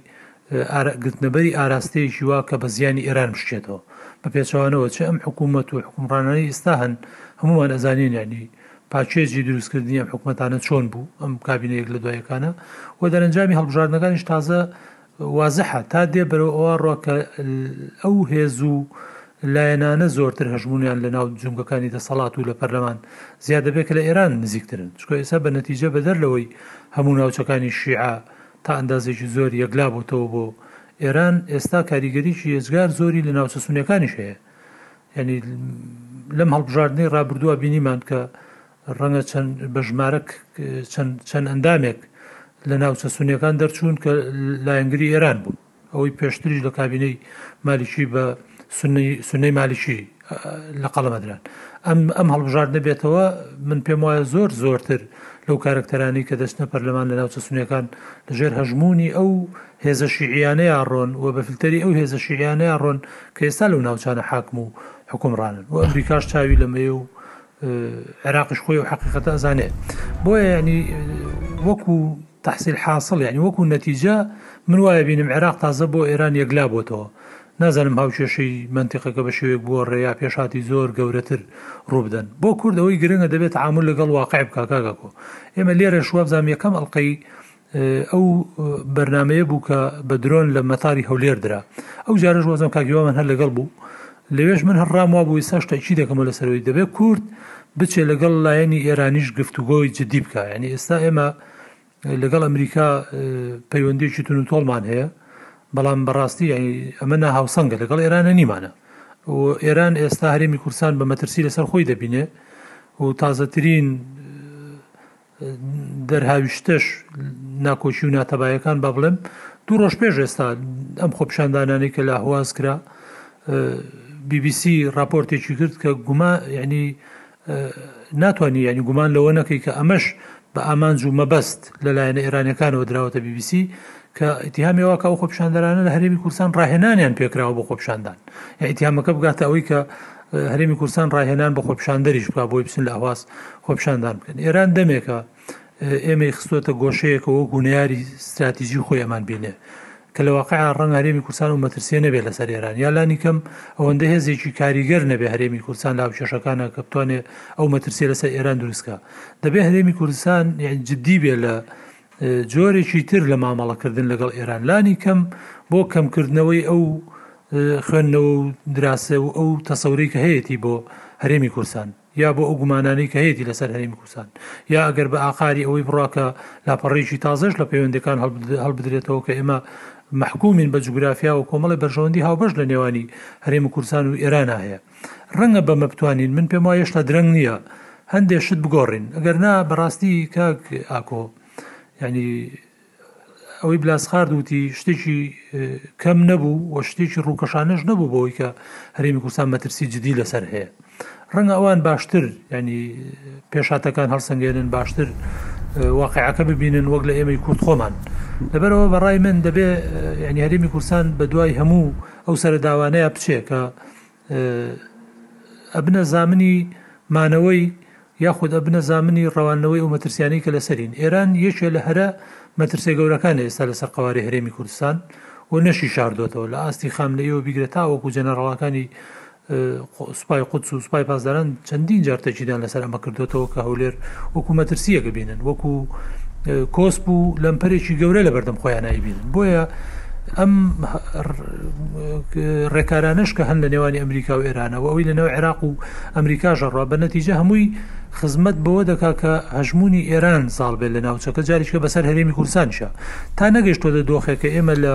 Speaker 5: گرتنەبەری ئاراستەیەکی وا کە بە زیانی ئێران بشتێتەوە بە پێچوانەوە چ ئەم حکوومەت و حکومڕانانی ئستا هەن هەمومان ئەزانین ینی پاکێجی دروستکردنی ئەم حکومەتانە چۆن بوو، ئەم کابینە یەک لە دوای یەکانە، و دەرەنجامی هەڵبژاردنەکانیش تازە وازحە، تا دێ بەرەو ئەوە ڕۆ کە ئەو هێز و لایەنانە زۆرتر هەژموونیان لە ناو جومگەکانی دەسەڵات و لە پەرلەمان زیاد دەبێت کە لە ئێران نزیکترن، چونکە ئێستا بە نەتیجە بەدەر لەوەی هەموو ناوچەکانی شیعە تا ئەندازەیەکی زۆر یەکلا بۆتەوە بۆ ئێران، ئێستا کاریگەریی ئێجگار زۆری لە ناوچە سونیەکانیش هەیە. یانی لەم هەڵبژاردنەی ڕابردووە بینیمان کە ڕەنگە چەند بە ژمارەک چەند ئەندامێک لە ناوچە سونیەکان دەرچوون کە لایەنگری ئێران بوون ئەوەی پێشتریش لە کابینەی مالیکی بە سنەی مالیکی لە قەڵەمەدران ئەم ئەم هەڵبژاردنە بێتەوە من پێم وایە زۆر زۆرتر لەو کارکتەرانی کە دەچنە پەرلەمان لە ناوچە سونیەکان لەژێر هەژمونی ئەو هێزە شیعییانەیا ڕۆن و بە فلتەری ئەو هێزە شیعییانەیا ڕۆن کە ئێستا لەو ناوچانە حاکم و حوکمڕانن و ئەمریکاش چاوی لەمەیە و عێراقیش خۆی ئەو حەقیقەتە ئەزانێ بۆیە یانی وەکو تحصیل حاصل یعنی وەکو نەتیجە من وایە بینم عێراق تازە بۆ ئێران یەکلا بۆتەوە نازانم هاوکێشەی منتیقەکە بە شێوێک بووە ڕێیا پێشاتی زۆر گەورەتر ڕووبدەن بۆ کوردەوەی گرنگە دەبێت عامل لەگەڵ واقع بکە کاگەکۆ ئێمە لێرە شوابزانام یەکەم ئەڵلقەی ئەو بەرنامەیە بوو کە بە درۆن لە مەتاری هەولێر درا ئەو جارش وەزم کاکیوا من هەر لەگەڵ بوو لەوێش من هەر ڕام وا بوو ئێستا شتەکی دەکەمەوە لەسەرەوەی دەبێت کورد بچێ لەگەڵ لایەنی ئێرانیش گفتوگۆی جددی بکە یعنی ئێستا ئێمە لەگەڵ ئەمریکا پەیوەندیکی تون و تۆڵمان هەیە بەڵام بەڕاستی ئەمە ناهاوسەنگە لەگەڵ ئێرانە نیمانە و ئێران ئێستا هەرێمی کورسان بە مەترسی لەسەر خۆی دەبینێ و تازەترین دەرهاویشتەش ناکۆکی و ناتەبایەکان با بڵێم دوو ڕۆژ پێش ئێستا ئەم خۆپشاندانانەی کە لە هواز کرا بی بی سی راپۆرتێکی کرد کە گوما یعنی ناتوانانی یعنی گومان لەوە نەکەی کە ئەمەش بە ئامانج و مەبەست لەلایەنە ئێرانەکانەوە دراوەتە بی بی سی کە ئیتیهامەوە کە ئەو خۆپشاندەرانە لە هەرێمی کوردستان ڕاهێنانیان پێکراوە بۆ خۆپشاندان یا ئیتیهامەکە بگاتە ئەوەی کە هەرێمی کوردستان ڕاهێنان بە خۆپیشاندەریش بکات بۆی بچن لە ئەهواز خۆپیشاندان بکەن ئێران دەمێکە ئێمەی خستۆتە گۆشەیەکە وەکو نەیاری استراتیژی خۆی ئەمان بینێ کە لە واقع ڕەنگ هەرێمی کورسان و مەترسیە نەبێت لەسەر ئێران یا لانی کەم ئەوەندە هێزێکی کاریگەر نەبێ هەرێمی کورسان لا کێشەکانە کە بتوانێت ئەو مەترسیە لەسەر ئێران دروستکە دەبێ هەرێمی کوردستان جددی بێ لە جۆرێکی تر لە مامەڵەکردن لەگەڵ ئێران لانی کەم بۆ کەمکردنەوەی ئەو خوێندنەوە و دراسە و ئەو تەسەورەی کە هەیەی بۆ هەرێمی کورسان یا بۆ ئەو گومانانی کە هەیەی لەسەر هەرێمی کوردستان یا ئەگەر بە ئاقاری ئەوەی بڕاکە لاپەڕێکی تازەش لە پەیوەندەکان هەڵبدرێتەوە کە ئێمە محکومین بە جوگرافیا و کۆمەڵی بەرژەوەندی هاوبەش لە نێوانی هەرێم و کورسان و ئێرانە هەیە ڕەنگە بەمە بتوانین من پێم وایە هێشتا درەنگ نییە هەندێ شت بگۆڕین ئەگەر نا بەڕاستی کاک ئاکۆ ینی ئەوەی بلاسخارد وتی شتێکی کەم نەبوو و شتێکی ڕووکەشانەش نەبوو بۆی کە هەرێمی کوردستان مەترسی جدی لەسەر هەیە ڕەنگە ئەوان باشتر ینی پێشاتەکان هەڵسەنگێنن باشتر واقعەکە ببینن وەک لە ئێمەی کورد خۆمان لەبەرەوە بەڕای من دەبێ ینی هەرێمی کوردستان بە دوای هەموو ئەو سەرە داوانەیە بچێ کە ئەبنە زامنی مانەوەی یاخود ئەبنە زامنی ڕەوانەوەی ئەو مەترسیانی کە لەسەرین ئێران یەکێ لە هەرە مەترسێ گەورەکان ئێستا لەسەر قوارێ هەرێمی کوردستان و نەشی شاردۆتەوە لە ئاستی خامنەیەوە بیگرە تاوەکو جەنەڕڵەکانی سوپای قودس و سوپای پاسداران چەندین جار تەکیدان لەسەر ئەمە کردۆتەوە کە هەولێر وەکو مەترسییەک ببینن وەکو کۆسپ و لەمپەرێکی گەورە لە بەردەم خۆیان نایبینن بۆیە ئەم ڕێکارانەش کە هەن لە نێوانی ئەمریکا و ئێرانەوە ئەوی لە ناو عێراق و ئەمریکا ژەڕا بە نەتیجە هەمووی خزمەت بەوە دەکا کە هەژمونی ئێران زاڵ بێت لە ناوچەکە جاریشکە بەسەر هەرێمی کورسانشە تا نەگەشتۆ دە دۆخێکە ئێمە لە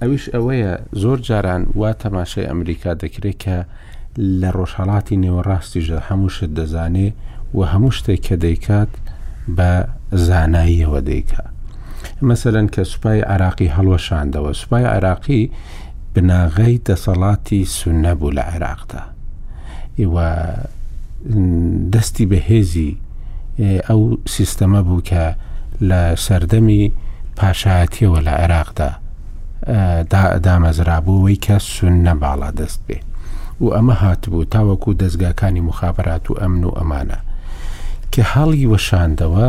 Speaker 1: ئەویش ئەوەیە زۆر جاران وا تەماشای ئەمریکا دەکرێت کە لە ڕۆژهڵاتی نێوەڕاستیشدا هەموو شت دەزانێ و هەموو شتێک کە دەیکات بە زاناییەوە دەیکا مەسەرەن کە سوپای عراقی هەڵوەشاندەوە سوپای عراقی بناغەی دەسەڵاتی سونە بوو لە عێراقدا و دەستی بەهێزی ئەو سیستەمە بوو کە لە سەردەمی پاشایەتیەوە لە عێراقدا دامەزرابووەوەی کە سونە باڵا دەست بێ و ئەمە هاتبوو تاوەکو دەستگاکانی مخابرات و ئەمن و ئەمانە کە هەڵی وەشاندەوە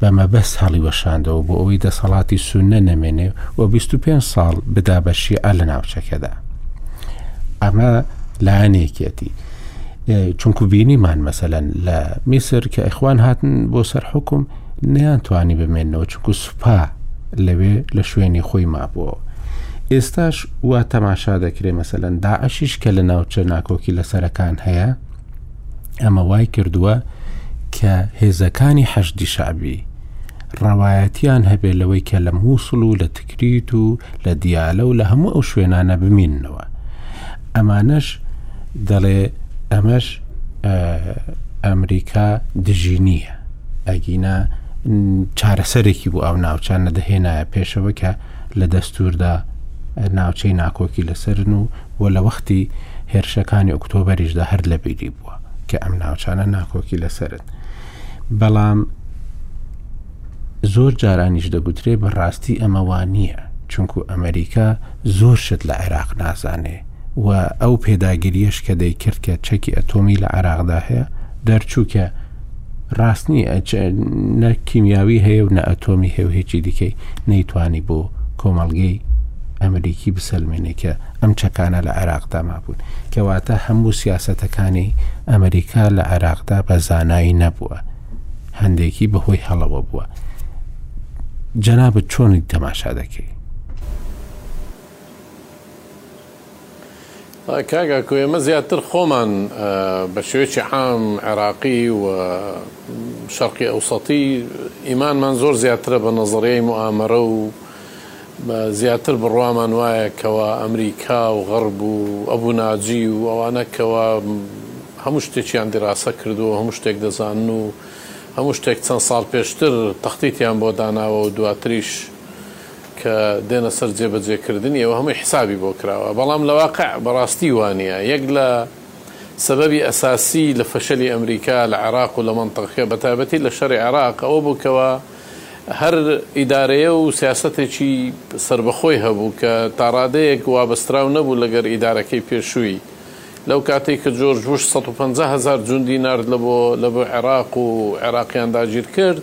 Speaker 1: بە مەبەس هەڵی وەشاندەوە بۆ ئەوەی دەسەڵاتی سونە نەمێنێ و 25 ساڵ بدا بە شیعە لە ناوچەکەدا ئەمە لایەنێکێتی چونکو بینیمان مەسەەن لە میسر کە ئەخوان هاتن بۆ سەر حکوم نیان توانی بمێنەوە چکو سوپا لەوێ لە شوێنی خۆی مابووەوە ئێستاش وا تەماشا دەکرێ مەسەەن داعشیش کە لە ناوچە ناکۆکی لە سەرەکان هەیە ئەمە وای کردووە کە هێزەکانی حەشدی شعبی ڕەوایەتیان هەبێت لەوەی کە لە مووسڵ و لە تکریت و لە دیالە و لە هەموو ئەو شوێنانە بمینەوە ئەمانەش دەڵێ ئەمەش ئەمریکا دژی نییە ئەگینا چارەسەرێکی بۆ ئەو ناوچانە دەهێنایە پێشەوە کە لە دەستوردا ناوچەی ناکۆکی لەسەرن و و لە وەختی هێرشەکانی ئۆکتۆبەریشدا هەر لە بیری بووە کە ئەم ناوچانە ناکۆکی لەسرن بەڵام زۆر جارانیش دەگوترێ بە ڕاستی ئەمەوا نییە چونکو ئەمریکا زۆر شت لە عێراق نازانێ و ئەو پێداگیریش کە دەیکرد کە چەکی ئەتۆمی لە عراقدا هەیە دەرچوو کە ڕاست نییە نە کیمیاوی هەیە و نە ئەتۆمی هەیە و هێکی دیکەی نەیتوانی بۆ کۆمەڵگەی ئەمریکی بسەلمێنێ کە ئەم چەکانە لە عێراقدا مابوون کەواتە هەموو سیاسەتەکانی ئەمریکا لە عێراقدا بە زانایی نەبووە هەندێکی بەهۆی هەڵەوە بووە جەنابەت چۆنی تەماشا دەکەی
Speaker 2: کاک ئاکۆ ئێمە زیاتر خۆمان بە شێوەیەکی عام عێراقی و شەرقی ئەوسەتی ئیمانمان زۆر زیاترە بە نەزەڕیای موامەرە و زیاتر بڕوامان وایە کەەوە ئەمریکا و غەرب و ئەبوو ناجی و ئەوانە کەەوە هەموو شتێکیان دیراسە کردو هەموو شتێک دەزان و هەموو شتێک چەند ساڵ پێشتر تەختیتیان بۆ داناوە و دواتریش کە دێنە سەر جێ بە جێ کردنی ئەوە هەمووی حسابی بۆ کراوە بەڵام لە واقع بە ڕاستی وا نیە یەک لە سەبەبی ئەساسی لە فەشەلی ئەمریکا لە عێراق و لە مەنتەقە بە تایبەتی لە شەڕی عێراق ئەوە بوو کەوا هەر ئیدارەیە و سیاسەتێکی سەربەخۆی هەبوو کە تا ڕادەیەک وابەستراو نەبوو لە گەر ئیدارەکەی پێشووی لەو کاتەی کە جۆرج بوش سەد و پەنجا هەزار جوندی نارد لە بۆ لە بۆ عێراق و عێراقیان داگیر کرد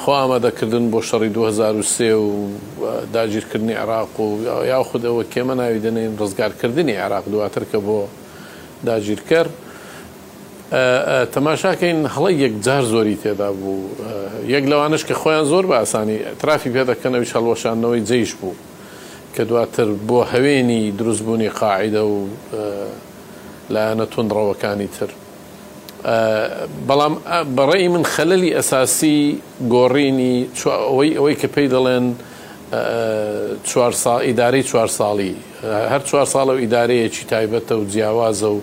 Speaker 2: خۆ ئامادە کردن بۆ شەڕی دوو هەزار و سێ و داگیر کردنی عێراق و یاخود ئەوە کێمە ناوی دەنێین ڕزگار کردنی عێراق دواتر کە بۆ داگیرکەر تەماشاکەین هەڵی یەک جار زۆری تێدا بوو یەک لەوانش کە خۆیان زۆر بە ئاسانی ترافی پێ دەکەنەوەی هەڵوەشانەوەی جەیش بوو کە دواتر بۆ هەوێنی دروستبوونی قاعدە و لایەنە تونڕەوەکانی تر بەڵام بە ڕەئی من خەلەلی ئەساسی گۆڕینی ئەوەی ئەوەی کە پێی دەڵێن چوار ساڵ ئیدارەی چوار ساڵی هەر چوار ساڵە و ئیدارەیەکی تایبەتە و جیاوازە و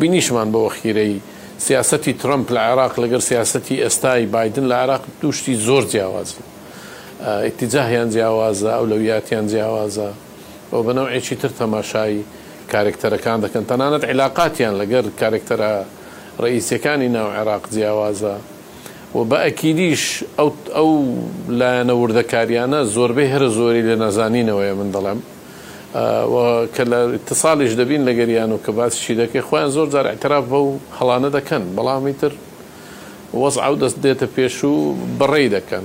Speaker 2: بینیشمان بە وەخیرەی سیاسەتی ترەمپ لە عێراق لەگەر سیاسەتی ئێستای بایدن لە عێراق دوو شتی زۆر جیاوازن ئیتیجاهیان جیاوازە ئەولەویاتیان جیاوازە. و بە نەوعێکی تر تەماشای کارەکتەرەکان دەکەن، تەنانەت عیلاقاتیان لەگەر کارەکتەرە ڕەئیسیەکانی ناو عێراق جیاوازە و بە ئەکیدیش ئەو ئەو لایەنە وردەکاریانە زۆربەی هەرە زۆری لە نەزانینەوەیە من دەڵێم و کە لە ئیتساڵیش دەبین لەگەریان و کە باسیشی دەکەی خۆیان زۆر جار ئیعتراف بەو هەڵانە دەکەن بەڵام ئیتر وەزعە و دەست دێتە پێش و بەڕێی دەکەن.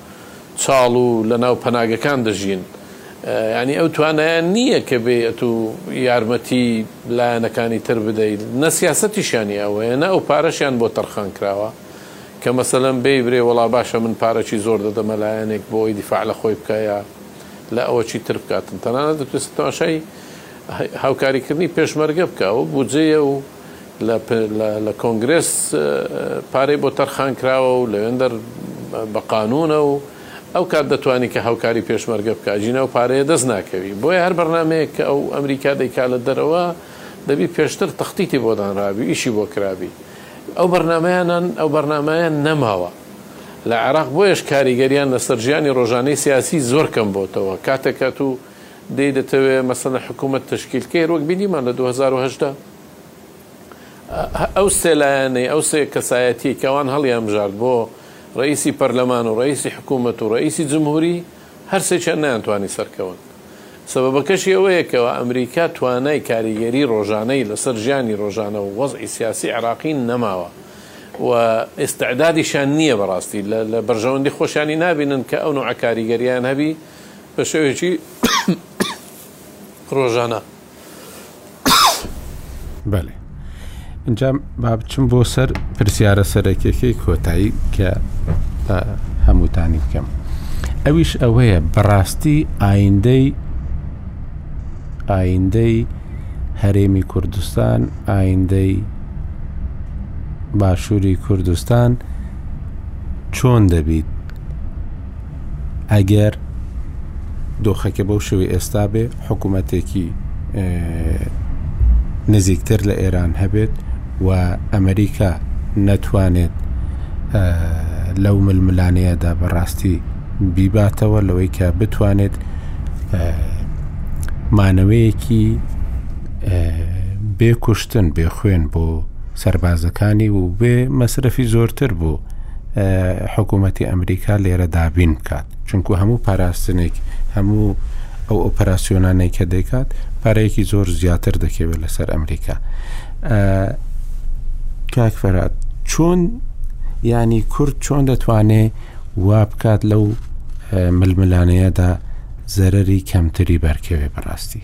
Speaker 2: چاڵ و لەناو پەناگەکان دەژین یانی ئەو توانایان نییە کە بێت و یارمەتی لایەنەکانی تر بدەیت نە سیاسەتیشانی ئەوەیە نە ئەو پارەشیان بۆ تەرخان کراوە کە مەسەلەن بێی برێ وەڵا باشە من پارەکی زۆر دەدەمە لایەنێک بۆ ئەوی دیفاع لە خۆی بکە یا لە ئەوە چی تر بکاتن تەنانەت دەتوێست تەماشای هاوکاریکردنی پێشمەرگە بکە ئەو بودجەیە و لە کۆنگرێس پارەی بۆ تەرخان کراوە و لەوێندەر بە قانوونە و ئەو کات دەتوانی کە هاوکاری پێشمەرگە بکا جینا و پارەیە دەست ناکەوی بۆیە هەر بەرنامەیەک کە ئەو ئەمریکا دەیکا لە دەرەوە دەبی پێشتر تەختیتی بۆ دانرابی و ئیشی بۆ کرابی ئەو بەرنمەیانان ئەو بەرنمەیە نەماوە لە عێراق بۆیەش کاریگەریان لەسەر ژیانی ڕۆژانەی سیاسی زۆر کەم بۆتەوە کاتێکات و دەی دەتەوێ مەسەنە حکوومەت تەشکیل کەی وەک بینیمان لە دوو هەزار و هەژدە ئەو سێ لایەنەی ئەو سێ کەسایەتیەی کە ئەوان هەڵیانبژارد بۆ ڕئیسی پەرلەمان و ڕئیسی حکوومەت و ڕئیسی جمهوری هەر سێکیان نەیانتوانی سەرکەون سەبەبەکەشی ئەوەیە کەوا ئەمریکا توانای کاریگەری ڕۆژانەی لەسەر ژیانی ڕۆژانە و وەزعی سیاسی عێراقی نەماوە و ئیستعدادیشان نییە بەڕاستی لە بەرژەوەندی خۆشیانی نابینن کە ئەو نوعە کاریگەریان هەبی بە شێوەیەکی ڕۆژانە.
Speaker 1: بەێ ئینجا با بچم بۆ سەر پرسیارە سەرەکیەکەی کۆتایی کە هەمووتانی بکەم ئەویش ئەوەیە بەڕاستی ئایندەی ئایندەی هەرێمی کوردستان ئایندەی باشووری کوردستان چۆن دەبیت ئەگەر دۆخەکە بەو شێوەی ئێستا بێ حکوومەتێکی نزیکتر لە ئێران هەبێت و ئەمریکا نەتوانێت لەو ململانەیەدا بەڕاستی بیباتەوە لەوەی کە بتوانێت مانەوەیەکی بێ کوشتن بێ خوێن بۆ سربازەکانی و بێ مەسرەفی زۆرتر بوو حکوومەتی ئەمریکا لێرە دابین بکات چونکو هەموو پاراستنێک هەموو ئەو ئۆپەراسسیۆنانەی کە دەیکات پارەیەکی زۆر زیاتر دەکەوێت لەسەر ئەمریکا کاک فەرات چۆن ینی کورد چۆن دەتوانێ وا بکات لەو ململانەیەدا زەرری کەمتری بەرکەوێ بەڕاستی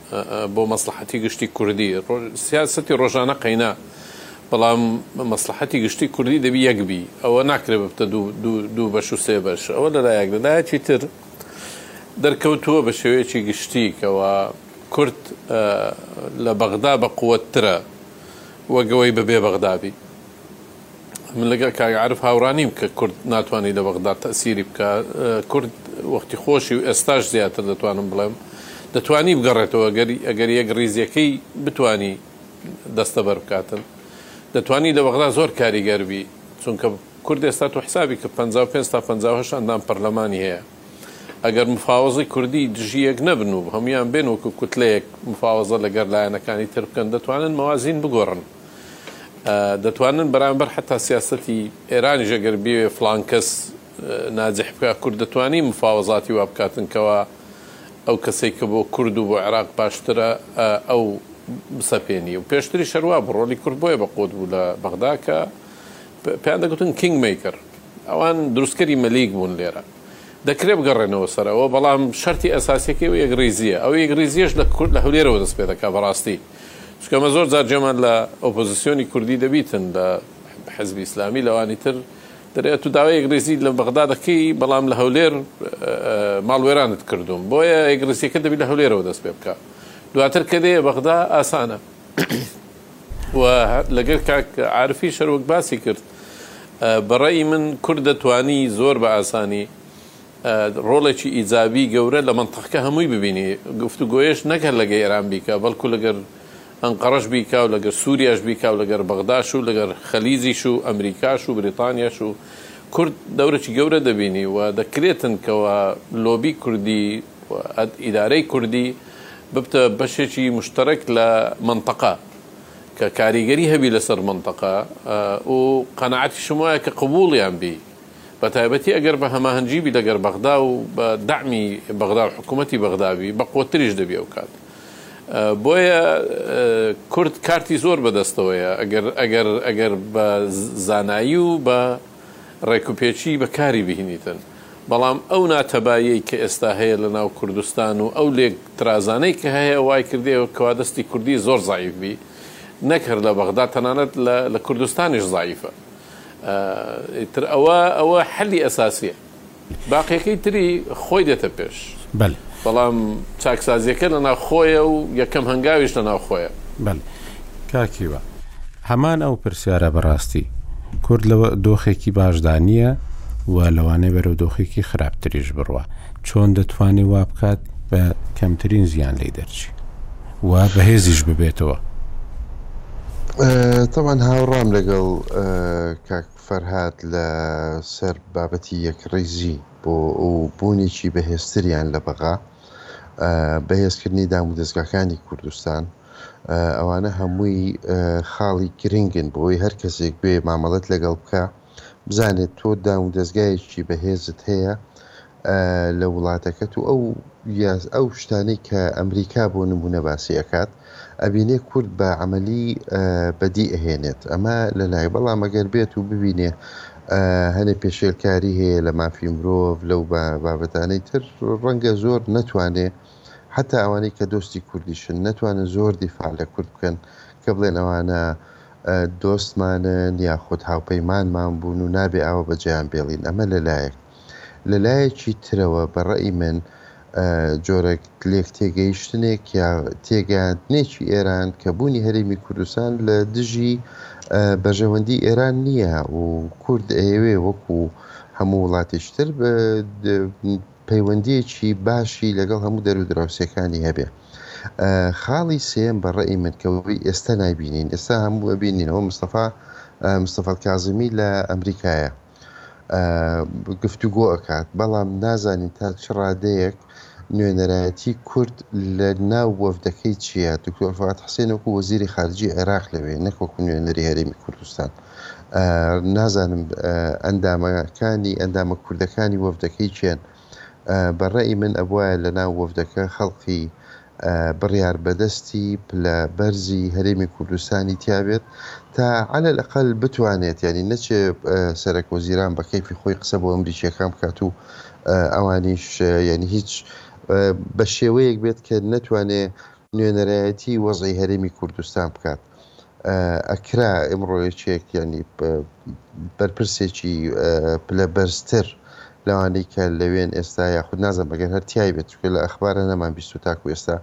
Speaker 2: بۆ مەسڵەحەتی گشتی کوردی سیاسەتی ڕۆژانە قەینا بەڵام مەسڵەحەتی گشتی کوردی دەبی یەک بی ئەوە ناکرێ ببتە دوو بەش و سێ بەش ئەوە لەلایەک لەلایەکی تر دەرکەوتووە بە شێوەیەکی گشتی کەەوە کورد لە بەغدا بە قووەتترە وەگەوەی بەبێ بەغدابی. من لەگەڵ کاک عارف هاوڕانیم کە کورد ناتوانانی لە بەغدا تەئسیری بکا کورد وەختی خۆشی و ئێستاش زیاتر دەتوانم بڵێم دەتوانی بگەڕێتەوە گەری ئەگەر یەک ڕیزیەکەی بتانی دەستەبەر بکاتن دەتوانی لە بەغدا زۆر کاریگەربی چونکە کورد ئێستا تۆ حسابی کە پەنجا و پێنج تا پەنجا و هەشت ئەندام پەرلەمانی هەیە ئەگەر مفاوەزەی کوردی دژی یەک نەبن و هەموان بێن وەکو کوتلەیەک مفاوەزە لەگەر لایەنەکانی تر بکەن دەتوانن مەوازین بگۆڕن دەتوانن بەرامبەر حتا سیاسەتی ئێرانیش ئەگەر بێوێ فلان کەس ناجح بکە کورد دەتوانی مفاوەزاتی وا بکاتن کەوا ئەو کەسەی کە بۆ کورد و بۆ عێراق باشترە ئەو بسەپێنی و پێشتری شەروا بڕۆلی کورد بۆیە بە قۆت بوو لە بەغدا کە پێیان دەگوتن کینگ مەیکەر ئەوان دروستکەری مەلیک بوون لێرە دەکرێت بگەڕێنەوە سەر ئەوە بەڵام شەرتی ئەساسیەکەی و یەکڕیزیە ئەو یەکڕیزیەش لە کورد لە هەولێرەوە دەست پێدەکا بەڕاستی چونکە مە زۆر جار جێمان لە ئۆپۆزسیۆنی کوردی دەبیتن لە حزبی ئیسلامی لەوانی تر دەرێت و داوای یەکڕیزی لە بەغدا دەکەی بەڵام لە هەولێر ماڵوێرانت کردوم بۆیە یەکڕیزیەکە دەبی لە هەولێرەوە دەست پێ بکە دواتر کە دێ بەغدا ئاسانە و لەگەر کاک عارفیش هەر وەک باسی کرد بەڕەئی من کورد دەتوانی زۆر بە ئاسانی ڕۆڵێکی ئیجابی گەورە لە منتەقکە هەمووی ببینی گفتو گۆیش نەکەر لەگە ئێران بیکە بەڵکو لەگەر ئەنقەڕش بیکا و لەگەر سووریاش بیکا و لەگەر بەغداش و لەگەر خەلیزیش و ئەمریکاش و بریتانیاش و کورد دەورەی گەورە دەبینی و دەکرێتن کەەوە لۆبی کوردی و ئیدارەی کوردی ببتە بەشێکی مشترک لە مەنتەقە کە کاریگەری هەبی لەسەر مەنتەقە و قەناعەتیشم وایە کە قبوڵیان بی بە تایبەتی ئەگەر بە هەماهەنگی بی لەگەر بەغدا و بە دەعمی بەغدا و حکوومەتی بەغدا بی بە قووەتتریش دەبی ئەو کات بۆیە کورد کارتی زۆر بەدەستەوەیە ئەگەر ئەگەر ئەگەر بە زانایی و بە ڕێکوپێکی بەکاری بهینیتن بەڵام ئەو ناتەباییەی کە ئێستا هەیە لە ناو کوردستان و ئەو لێک ترازانەی کە هەیە وای کردیە کەوا دەستی کوردی زۆر زەعیف بی نەک هەر لە بەغدا تەنانەت لە لە کوردستانیش زەعیفە ئیتر ئەوە ئەوە حەلی ئەساسیە باقیەکەی تری خۆی دێتە پێش
Speaker 1: بەلێ
Speaker 2: بەڵام چاکسازیەکە لە ناو خۆیە و یەکەم هەنگاویش لە ناو
Speaker 1: خۆیە. بەلێ. کاک هیوا هەمان ئەو پرسیارە بەڕاستی کورد لە دۆخێکی باشدا نییە و لەوانەیە بەرەو دۆخێکی خراپتریش بڕوا چۆن دەتوانێت وا بکات بە کەمترین زیان لی دەرچی و بەهێزیش ببێتەوە
Speaker 3: تەوان هاوڕام لەگەڵ کاک فەرهاد لە سەر بابەتی یەکڕیزی بۆ ئەو بوونێکی بەهێزتریان لە بەغا بەهێزکردنی دامودەزگاکانی کوردستان، ئەوانە هەمووی خاڵی گرنگن بۆی هەر کەسێک بێ مامەڵەت لەگەڵ بکا بزانێت تۆ دامودەزگایەکی بەهێزت هەیە لە وڵاتەکەت و ئەو یاز ئەو شتانەی کە ئەمریکا بۆ نموونە باسی ئەکات ئەبینێ کورد بە عەمەلی بەدی ئەهێنێت ئەمە لەلای بەڵام ئەگەر بێت و ببینێ هەنێ پێشێلکاری هەیە لە مافی مرۆڤ لەو بابەتانەی تر ڕەنگە زۆر نەتوانێ حتا ئەوانەی کە دۆستی کوردیشن نەتوانن زۆر دیفاع لە کورد بکەن کە بڵێن ئەوانە دۆستمانن یاخود هاوپەیمانمان بوون و نابێ ئاوە بەجیان بێڵین ئەمە لەلایەک لە لایەکی ترەوە بە ڕەئی من جۆرەک لێک تێگەیشتنێک یا تێگەیاندنێکی ئێران کە بوونی هەرێمی کوردستان لە دژی بەژەوەندی ئێران نییە و کورد ئەیەوێ وەکو هەموو وڵاتیشتر پەیوەندیەکی باشی لەگەڵ هەموو دەرو دراوسەکانی هەبێ خاڵی سێم بە ڕێی من کەەوەی ئێستا نایبینین ئێستا هەموو ئەبینینەوە مستەفا مستەفات کازمی لە ئەمریکایە گفتوگۆ ئەکات، بەڵام نازانین تا چ ڕادەیەک نوێنەرایەتی کورد لە ناو وەفدەکەی چییە، دکتۆر فواد حسێن وەکو وەزیری خارجی عێراق لەوێ نەک وەکو نوێنەری هەرێمی کوردستان، نازانم ئەندامەکانی ئەندامە کوردەکانی وەفدەکەی کێن؟ بە ڕەئی من ئەبوایە لە ناو وەفدەکە خەڵقی بڕیار بەدەستی پلە بەرزی هەرێمی کوردستانی تیا بێت تا عەلەل ئەقەل بتوانێت یانی نەچێ سەرەک وەزیران بە کەیفی خۆی قسە بۆ ئەمریکیەکان بکات و ئەوانیش یانی هیچ بە شێوەیەک بێت کە نەتوانێ نوێنەرایەتی وەزعی هەرێمی کوردستان بکات ئەکرا ئمڕۆ یەکێک یانی بەرپرسێکی پلە بەرزتر لەوانەی کە لەوێن ئێستا یاخود نازم بەگەر هەر تای بێت چکە لە ئەخبارە نەمان بیست و تاکو ئێستا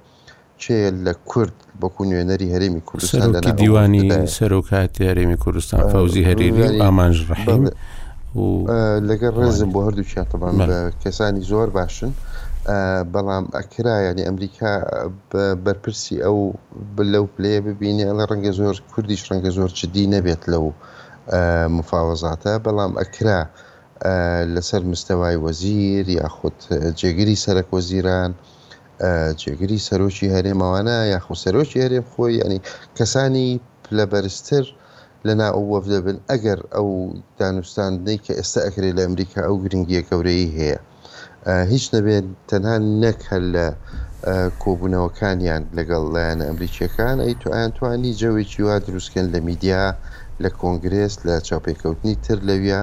Speaker 3: چێ لە کورد بەکو نوێنەری هەرێمی کوردستان لە
Speaker 1: دیوانی سەرۆکاتی هەرێمی کوردستان فەوزی هەریری و ئامانج ڕحیم
Speaker 3: لەگەر ڕێزم بۆ هەردوو چاتەبان بە کەسانی زۆر باشن بەڵام ئەکرایانی ئەمریکا بەرپرسی ئەو بە لەو پلەیە ببینێ ئەڵێ ڕەنگە زۆر کوردیش ڕەنگە زۆر جدی نەبێت لەو مفاوەزاتە بەڵام ئەکرا لەسەر مستەوای وەزیر یاخود جێگری سەرەک وەزیران جێگری سەرۆکی هەرێمەوانە یاخود سەرۆکی هەرێم خۆی ینی کەسانی پلە بەرزتر لەنا ئەو وەفدە بن ئەگەر ئەو دانوستاندنەی کە ئێستا ئەکرێت لە ئەمریکا ئەو گرنگیە گەورەی هەیە هیچ نەبێت تەنها نەک هەر لە کۆبونەوەکانیان لەگەڵ لایەنە ئەمریکیەکان ئەیانتوانی جەوێکی وا دروستکەن لە میدیا لە کۆنگرێس لە چاوپێکەوتنی تر لەویا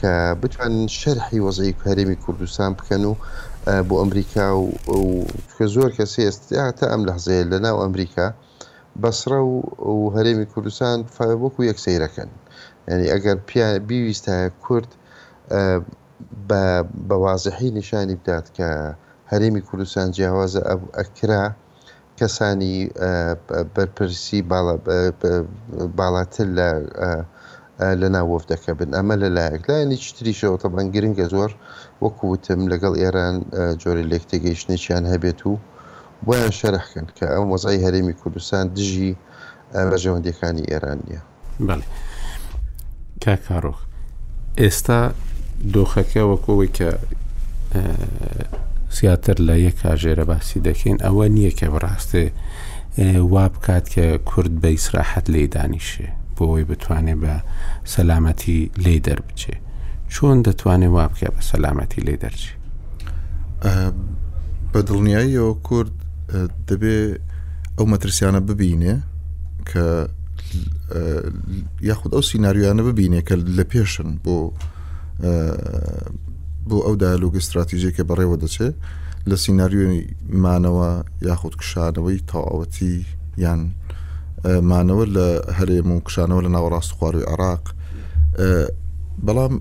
Speaker 3: کە بتوانن شەرحی وەزعی هەرێمی کوردستان بکەن و بۆ ئەمریکا و کە زۆر کەسی ئێستا تا ئەم لەحزەیە لە ناو ئەمریکا بەسڕە و هەرێمی کوردستان وەکو یەک سەیرەکەن ینی ئەگەر بیویستایە کورد با بە وازحی نیشانی بدات کە هەرێمی کوردستان جیاوازە ئەکرا کەسانی بەرپرسی باڵاتر لە لەناو وەفدەکە بن ئەمە لە لایەک لایەنی چتریشەوە تەبەن گرنگە زۆر وەکوتم لەگەڵ ئێران جۆری لێک تێگەیشتێکیان هەبێت و بۆیان شەرحکەن کە ئەم وەزای هەرێمی کوردستان دژی بەژەوەندەکانی ئێران نیە
Speaker 1: بەڵێ کا کارۆخ ئێستا دۆخەکە وەکەوەی کە زیاتر لە یەک کاژێرە باسی دەکەین ئەوە نییە کە بڕاستێ وا بکات کە کورد بە ئیسراحەت لی دانیشێ بۆەوەی بتوانێت بە سەلامەتی لی دەربچێ چۆن دەتوانێت وا بکە بە سەلامەتی لی دەرچێ
Speaker 4: بە دڵنیاییەوە کورد دەبێ ئەو مەترسیانە ببینێ کە یاخود ئەو سینناریویانە ببینێ کە لە پێشن بۆ بۆ ئەو دالوگە استراتیژی کە بەڕێوە دەچێت لە سینناریوی مانەوە یاخود کشانەوەی تەواوەتی یان مانەوە لە هەرێم و کشانەوە لە ناوەڕاست خواروی عراق بەڵام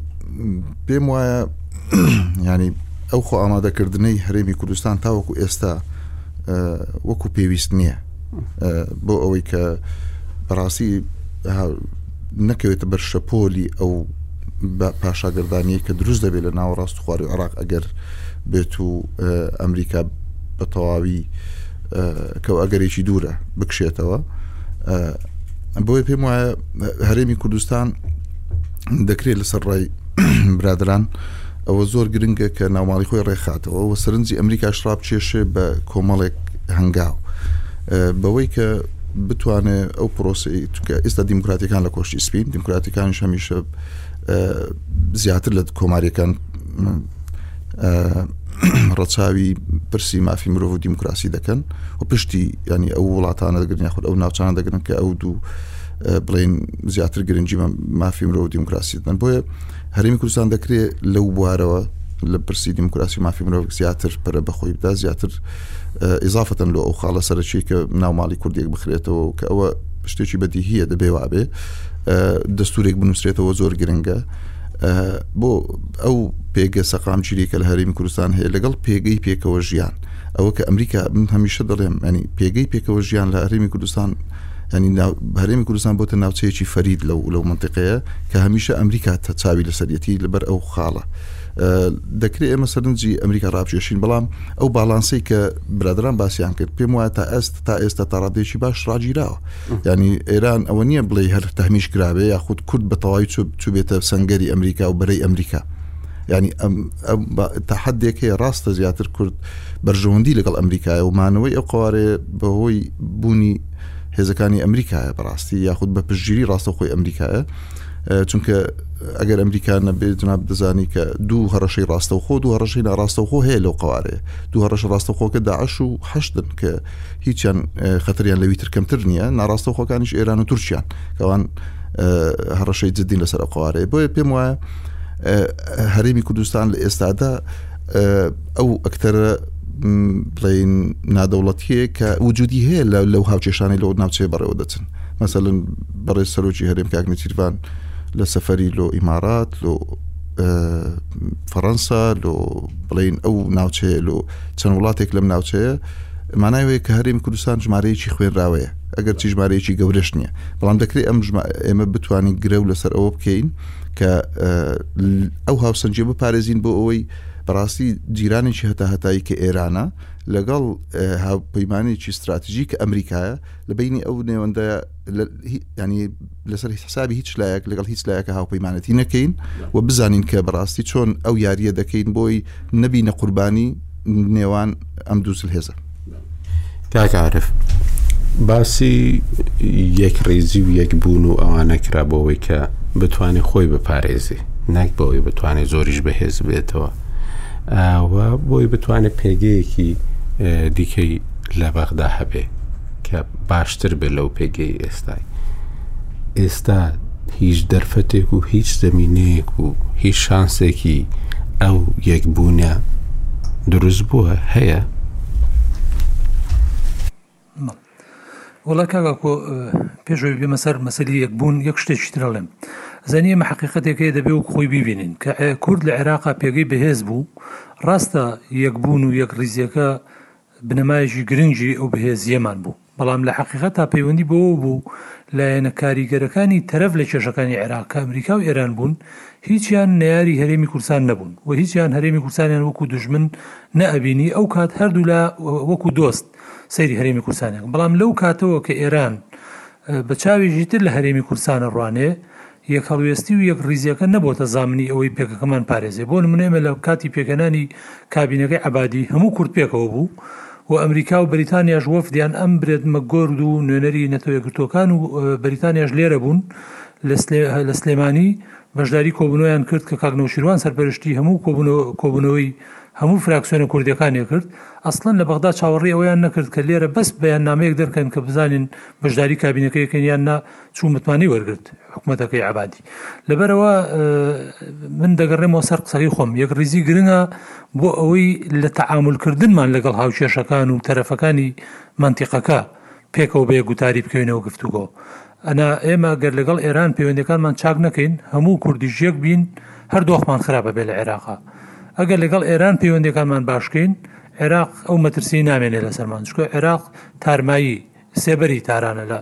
Speaker 4: پێم وایە ینی ئەو خۆ ئامادەکردنەی هەرێمی کوردستان تاوەکو ئێستا وەکو پێویست نییە بۆ ئەوەی کە بەڕاستی نەکەوێتە بەر شەپۆلی ئەو پاشاگردانیە کە دروست دەبێت لە ناوەڕاست خواری عراق ئەگەر بێت و ئەمریکا بە تەواوی کەو ئەگەرێکی دوورە بکشێتەوە بۆیە پێم وایە هەرێمی کوردستان دەکرێت لەسەر ڕای برادران ئەوە زۆر گرنگە کە ناوماڵی خۆی ڕێکخاتەوە و سەرنجی ئەمریکاش ڕابچێشێ بە کۆمەڵێک هەنگاو بەوەی کە بتوانێت ئەو پرۆسی چکە ئێستا دیموکراتەکان لە کۆشتی سپین دیموکراتەکانش هەمیشە زیاتر لە کۆماریەکان ڕەچاوی پرسی مافی مرۆڤ و دیموکراسی دەکەن و پشتی ینی ئەو وڵاتانە دەگرن یاخود ئەو ناوچانە دەگرن کە ئەو دوو بڵین زیاتر گرنگی مافی مرۆ و دیموکراسی دەن بۆیە هەرێمی کوردستان دەکرێت لەو بوارەوە لە پرسی دیموکراسی و مافی مرۆڤ زیاتر پرە بەخۆی بدا زیاتر ئیزافەتەن لۆ ئەو خاڵە سەرەکی کە ناوماڵی کوردێک بخرێتەوە کە ئەوە شتێکی بەدیهیە دەبێ وابێ دەستورێک بنووسێتەوە زۆر گرنگە بۆ ئەو پێگە سەقامگیری کە لە هەریم کوردستان هەیە لەگەڵ پێگەی پێکەوە ژیان ئەوە کە ئەمریکا من هەمیشە دەڵێم ئەنی پێگەی پێکەوە ژیان لە هەرمی کوردستان ینی هەرێمی کوردستان بۆتە ناوچەیەکی فەرید لەو لەو منطقەیە کە هەمیشە ئەمریکا تە چاوی لەسەرەتی لەبەر ئەو خاڵە دەکرێت ئێمە سەرنجی ئەمریکا ڕاپێشین بەڵام ئەو باڵانسی کە برادران باسییان کرد پێم وایە تا ئەست تا ئێستا تا ڕادێکی باش ڕاگیراوە ینی ئێران ئەوە نییە بڵێ هەر تەمیش کراوێ یاخود کورد بە تەواوی چوبێتە سنگەری ئەمریکا و بەرەی ئەمریکا ینی تا حدێک هەیە ڕاستە زیاتر کورد بەرژەوەندی لەگەڵ ئەمریکایە و مانەوەی ئەو قەوارەیە بەهۆی بوونی هێزەکانی ئەمریکایە بەڕاستی یاخود بە پشتگیری ڕاستەخۆی ئەمریکایە چونکە ئەگەر ئەمریکا نەبێت جناب دەزانی کە دوو هەڕەشەی ڕاستەوخۆ دوو هەڕەشەی ناڕاستەوخۆ هەیە لەو قوارێ دوو هەڕەش ڕاستەخۆکە داعش و حشتن کە هیچیان خەتریان لەوی تر کەمتر نییە ناڕاستەخۆکانیش ئێران و تورکیان کەوان هەڕەشەی جددین لەسەر قوارێ بۆیە پێم وایە هەرێمی کوردستان لە ئێستادا ئەو ئەکتەرە بڵین نادەوڵەتیە کە وجودی هەیە لە لەو هاوچێشانی لەو ناوچەیە بەڕێوە دەچن مەسەن بەڕێ سەرۆکی هەرێم کاک نەچیرڤان لە سەفەری لۆ ئیمارات لۆ فەڕەنسا لۆ بڵین ئەو ناوچەیە لۆ چەند وڵاتێک لەم ناوچەیە ماناوەیە کە هەرێم کوردستان ژمارەیەکی خوێنراوەیە ئەگەر چی ژمارەیەکی گەورەش نییە بەڵام دەکرێت ئەم ئێمە بتوانین گرە و لەسەر ئەوە بکەین کە ئەو هاوسەنجە بپارێزین بۆ ئەوەی بەڕاستی جیرانێکی هەتا هەتایی کە ئێرانە لەگەڵ هاوپەیمانێکی استراتیژی کە ئەمریکایە لە بینی ئەو نێوەندە ینی لەسەر هیچ حسابی هیچ لایەک لەگەڵ هیچ لایەکە هاوپەیمانەتی نەکەین و بزانین کە بەڕاستی چۆن ئەو یاریە دەکەین بۆی نەبی نە قوربانی نێوان ئەم دووسل هێزە
Speaker 1: کاک عارف باسی یەک ڕێزی و یەک بوون و ئەوانە کرا بۆەوەی کە بتوانێ خۆی بپارێزی نەک بەوەی بتوانێت زۆریش بەهێز بێتەوە و بۆی بتوانێت پێگەیەکی دیکەی لە بەغدا هەبێ کە باشتر بێت لەو پێگەی ئێستای ئێستا هیچ دەرفەتێک و هیچ زمینەیەک و هیچ شانسێکی ئەو یەکبوونە دروست بووە هەیە
Speaker 5: وڵا کاکۆ پێشەوەی بێمە سەر مەسەری یەکبوون یەک شتێکی ترەڵێم زەنی ئمە حقیقەتێکەیە دەبێ و خۆی ببینین کە کورد لە عێراقا پێگەی بەهێز بوو ڕاستە یەکبوون و یەک ڕیزیەکە بنەمایەکی گرنگی ئەو بەهێزییەمان بوو، بەڵام لە حەقیقەتدا پەیوەندی بەوە بوو لایەنە کاریگەرەکانی تەرەف لە کێشەکانی عێراق کە ئەمریکا و ئێران بوون هیچیان نەیاری هەرێمی کوردستان نەبوون و هیچیان هەرێمی کوردستانیان وەکو دوژمن نەئەبینی ئەو کات هەردوولا وەکو دۆست سەیری هەرێمی کوردستانیان بەڵام لەو کاتەوە کە ئێران بە چاوێکی تر لە هەرێمی کوردستان ئەڕوانێ یەکهەڵوێستی و یەکڕیزیەکە نەبۆتە زامنی ئەوەی پێکەکەمان پارێزێ، بۆ نمونە ئێمە لە کاتی پێکهێنانی کابینەکەی عەبادی هەموو کورد پێکەوە بوو و ئەمریکا و بەریتانیاش وەفدیان ئەم برێت مەکگۆرد و نوێنەری نەتەوە یەکگرتووەکان و بەریتانیاش لێرە بوون لە سلێمانی بەشداری کۆبونەوەیان کرد کە کاک نەوشیروان سەرپەرشتی هەموو کۆبونەوەی هەموو فراکسیۆنە کوردیەکانی کرد ئەسڵەن لە بەغدا چاوەڕێی ئەوەیان نەکرد کە لێرە بەس بەیاننامەیەک دەرکەن کە بزانین بەشداری کابینەکەی یەکەین یان نا چوو متمانەی وەرگرت حکوومەتەکەی عبادی لەبەرەوە من دەگەڕێمەوە سەر قسەکەی خۆم یەک ریزی گرنگە بۆ ئەوەی لە تەعاملکردنمان لەگەڵ هاوکێشەکان و تەرەفەکانی منتیقەکە پێکەوە بێ گوتاری بکەوینەوە گفتوگۆ ئەنا ئێمە گەر لەگەڵ ئێران پەیوەندەکانمان چاک نەکەین هەموو کوردیژێک بین هەردۆخمان خراپە بێ لە عێراقا ئەگەر لەگەڵ ئێران پەیوەندەکانمان باشکەین عێراق ئەو مەترسی نامێنێ لەسەرمان چکە عێراق تارمایی سێبەری تارانە لە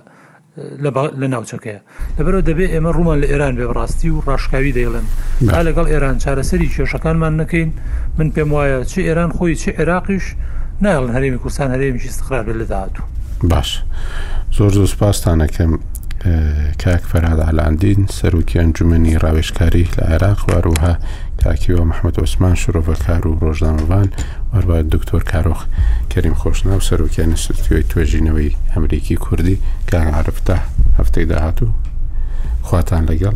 Speaker 5: لە ناوچەکەیە لەبەرەوە دەبێت ئێمە ڕوومان لە ئێران بێ بڕاستی و ڕاشکاوی دەیڵێم با لەگەڵ ئێران چارەسەری کێشەکانمان نەکەین من پێم وایە چ ئێران خۆی چ عێراقیش نایڵن هەرێمی کوردستان هەرێمیی استقرار بێت لە داهاتوو
Speaker 1: باش زۆر زۆر سپاستانەکەم کاک فەراد علاندین سەرۆکی ئەنجومنی ڕاوێشکاری لە عێراق واروها کاکیوە مححمد عوسمان شرۆڤەکار و ڕۆژنامەوان هەروەها دکتۆر کارۆخ کەریم خۆشناو سەرۆکی ئەنستتیۆی توێژینەوەی ئەمریکی کوردی کان عرفتە هەفتەی داهاتوو خواتان لەگەڵ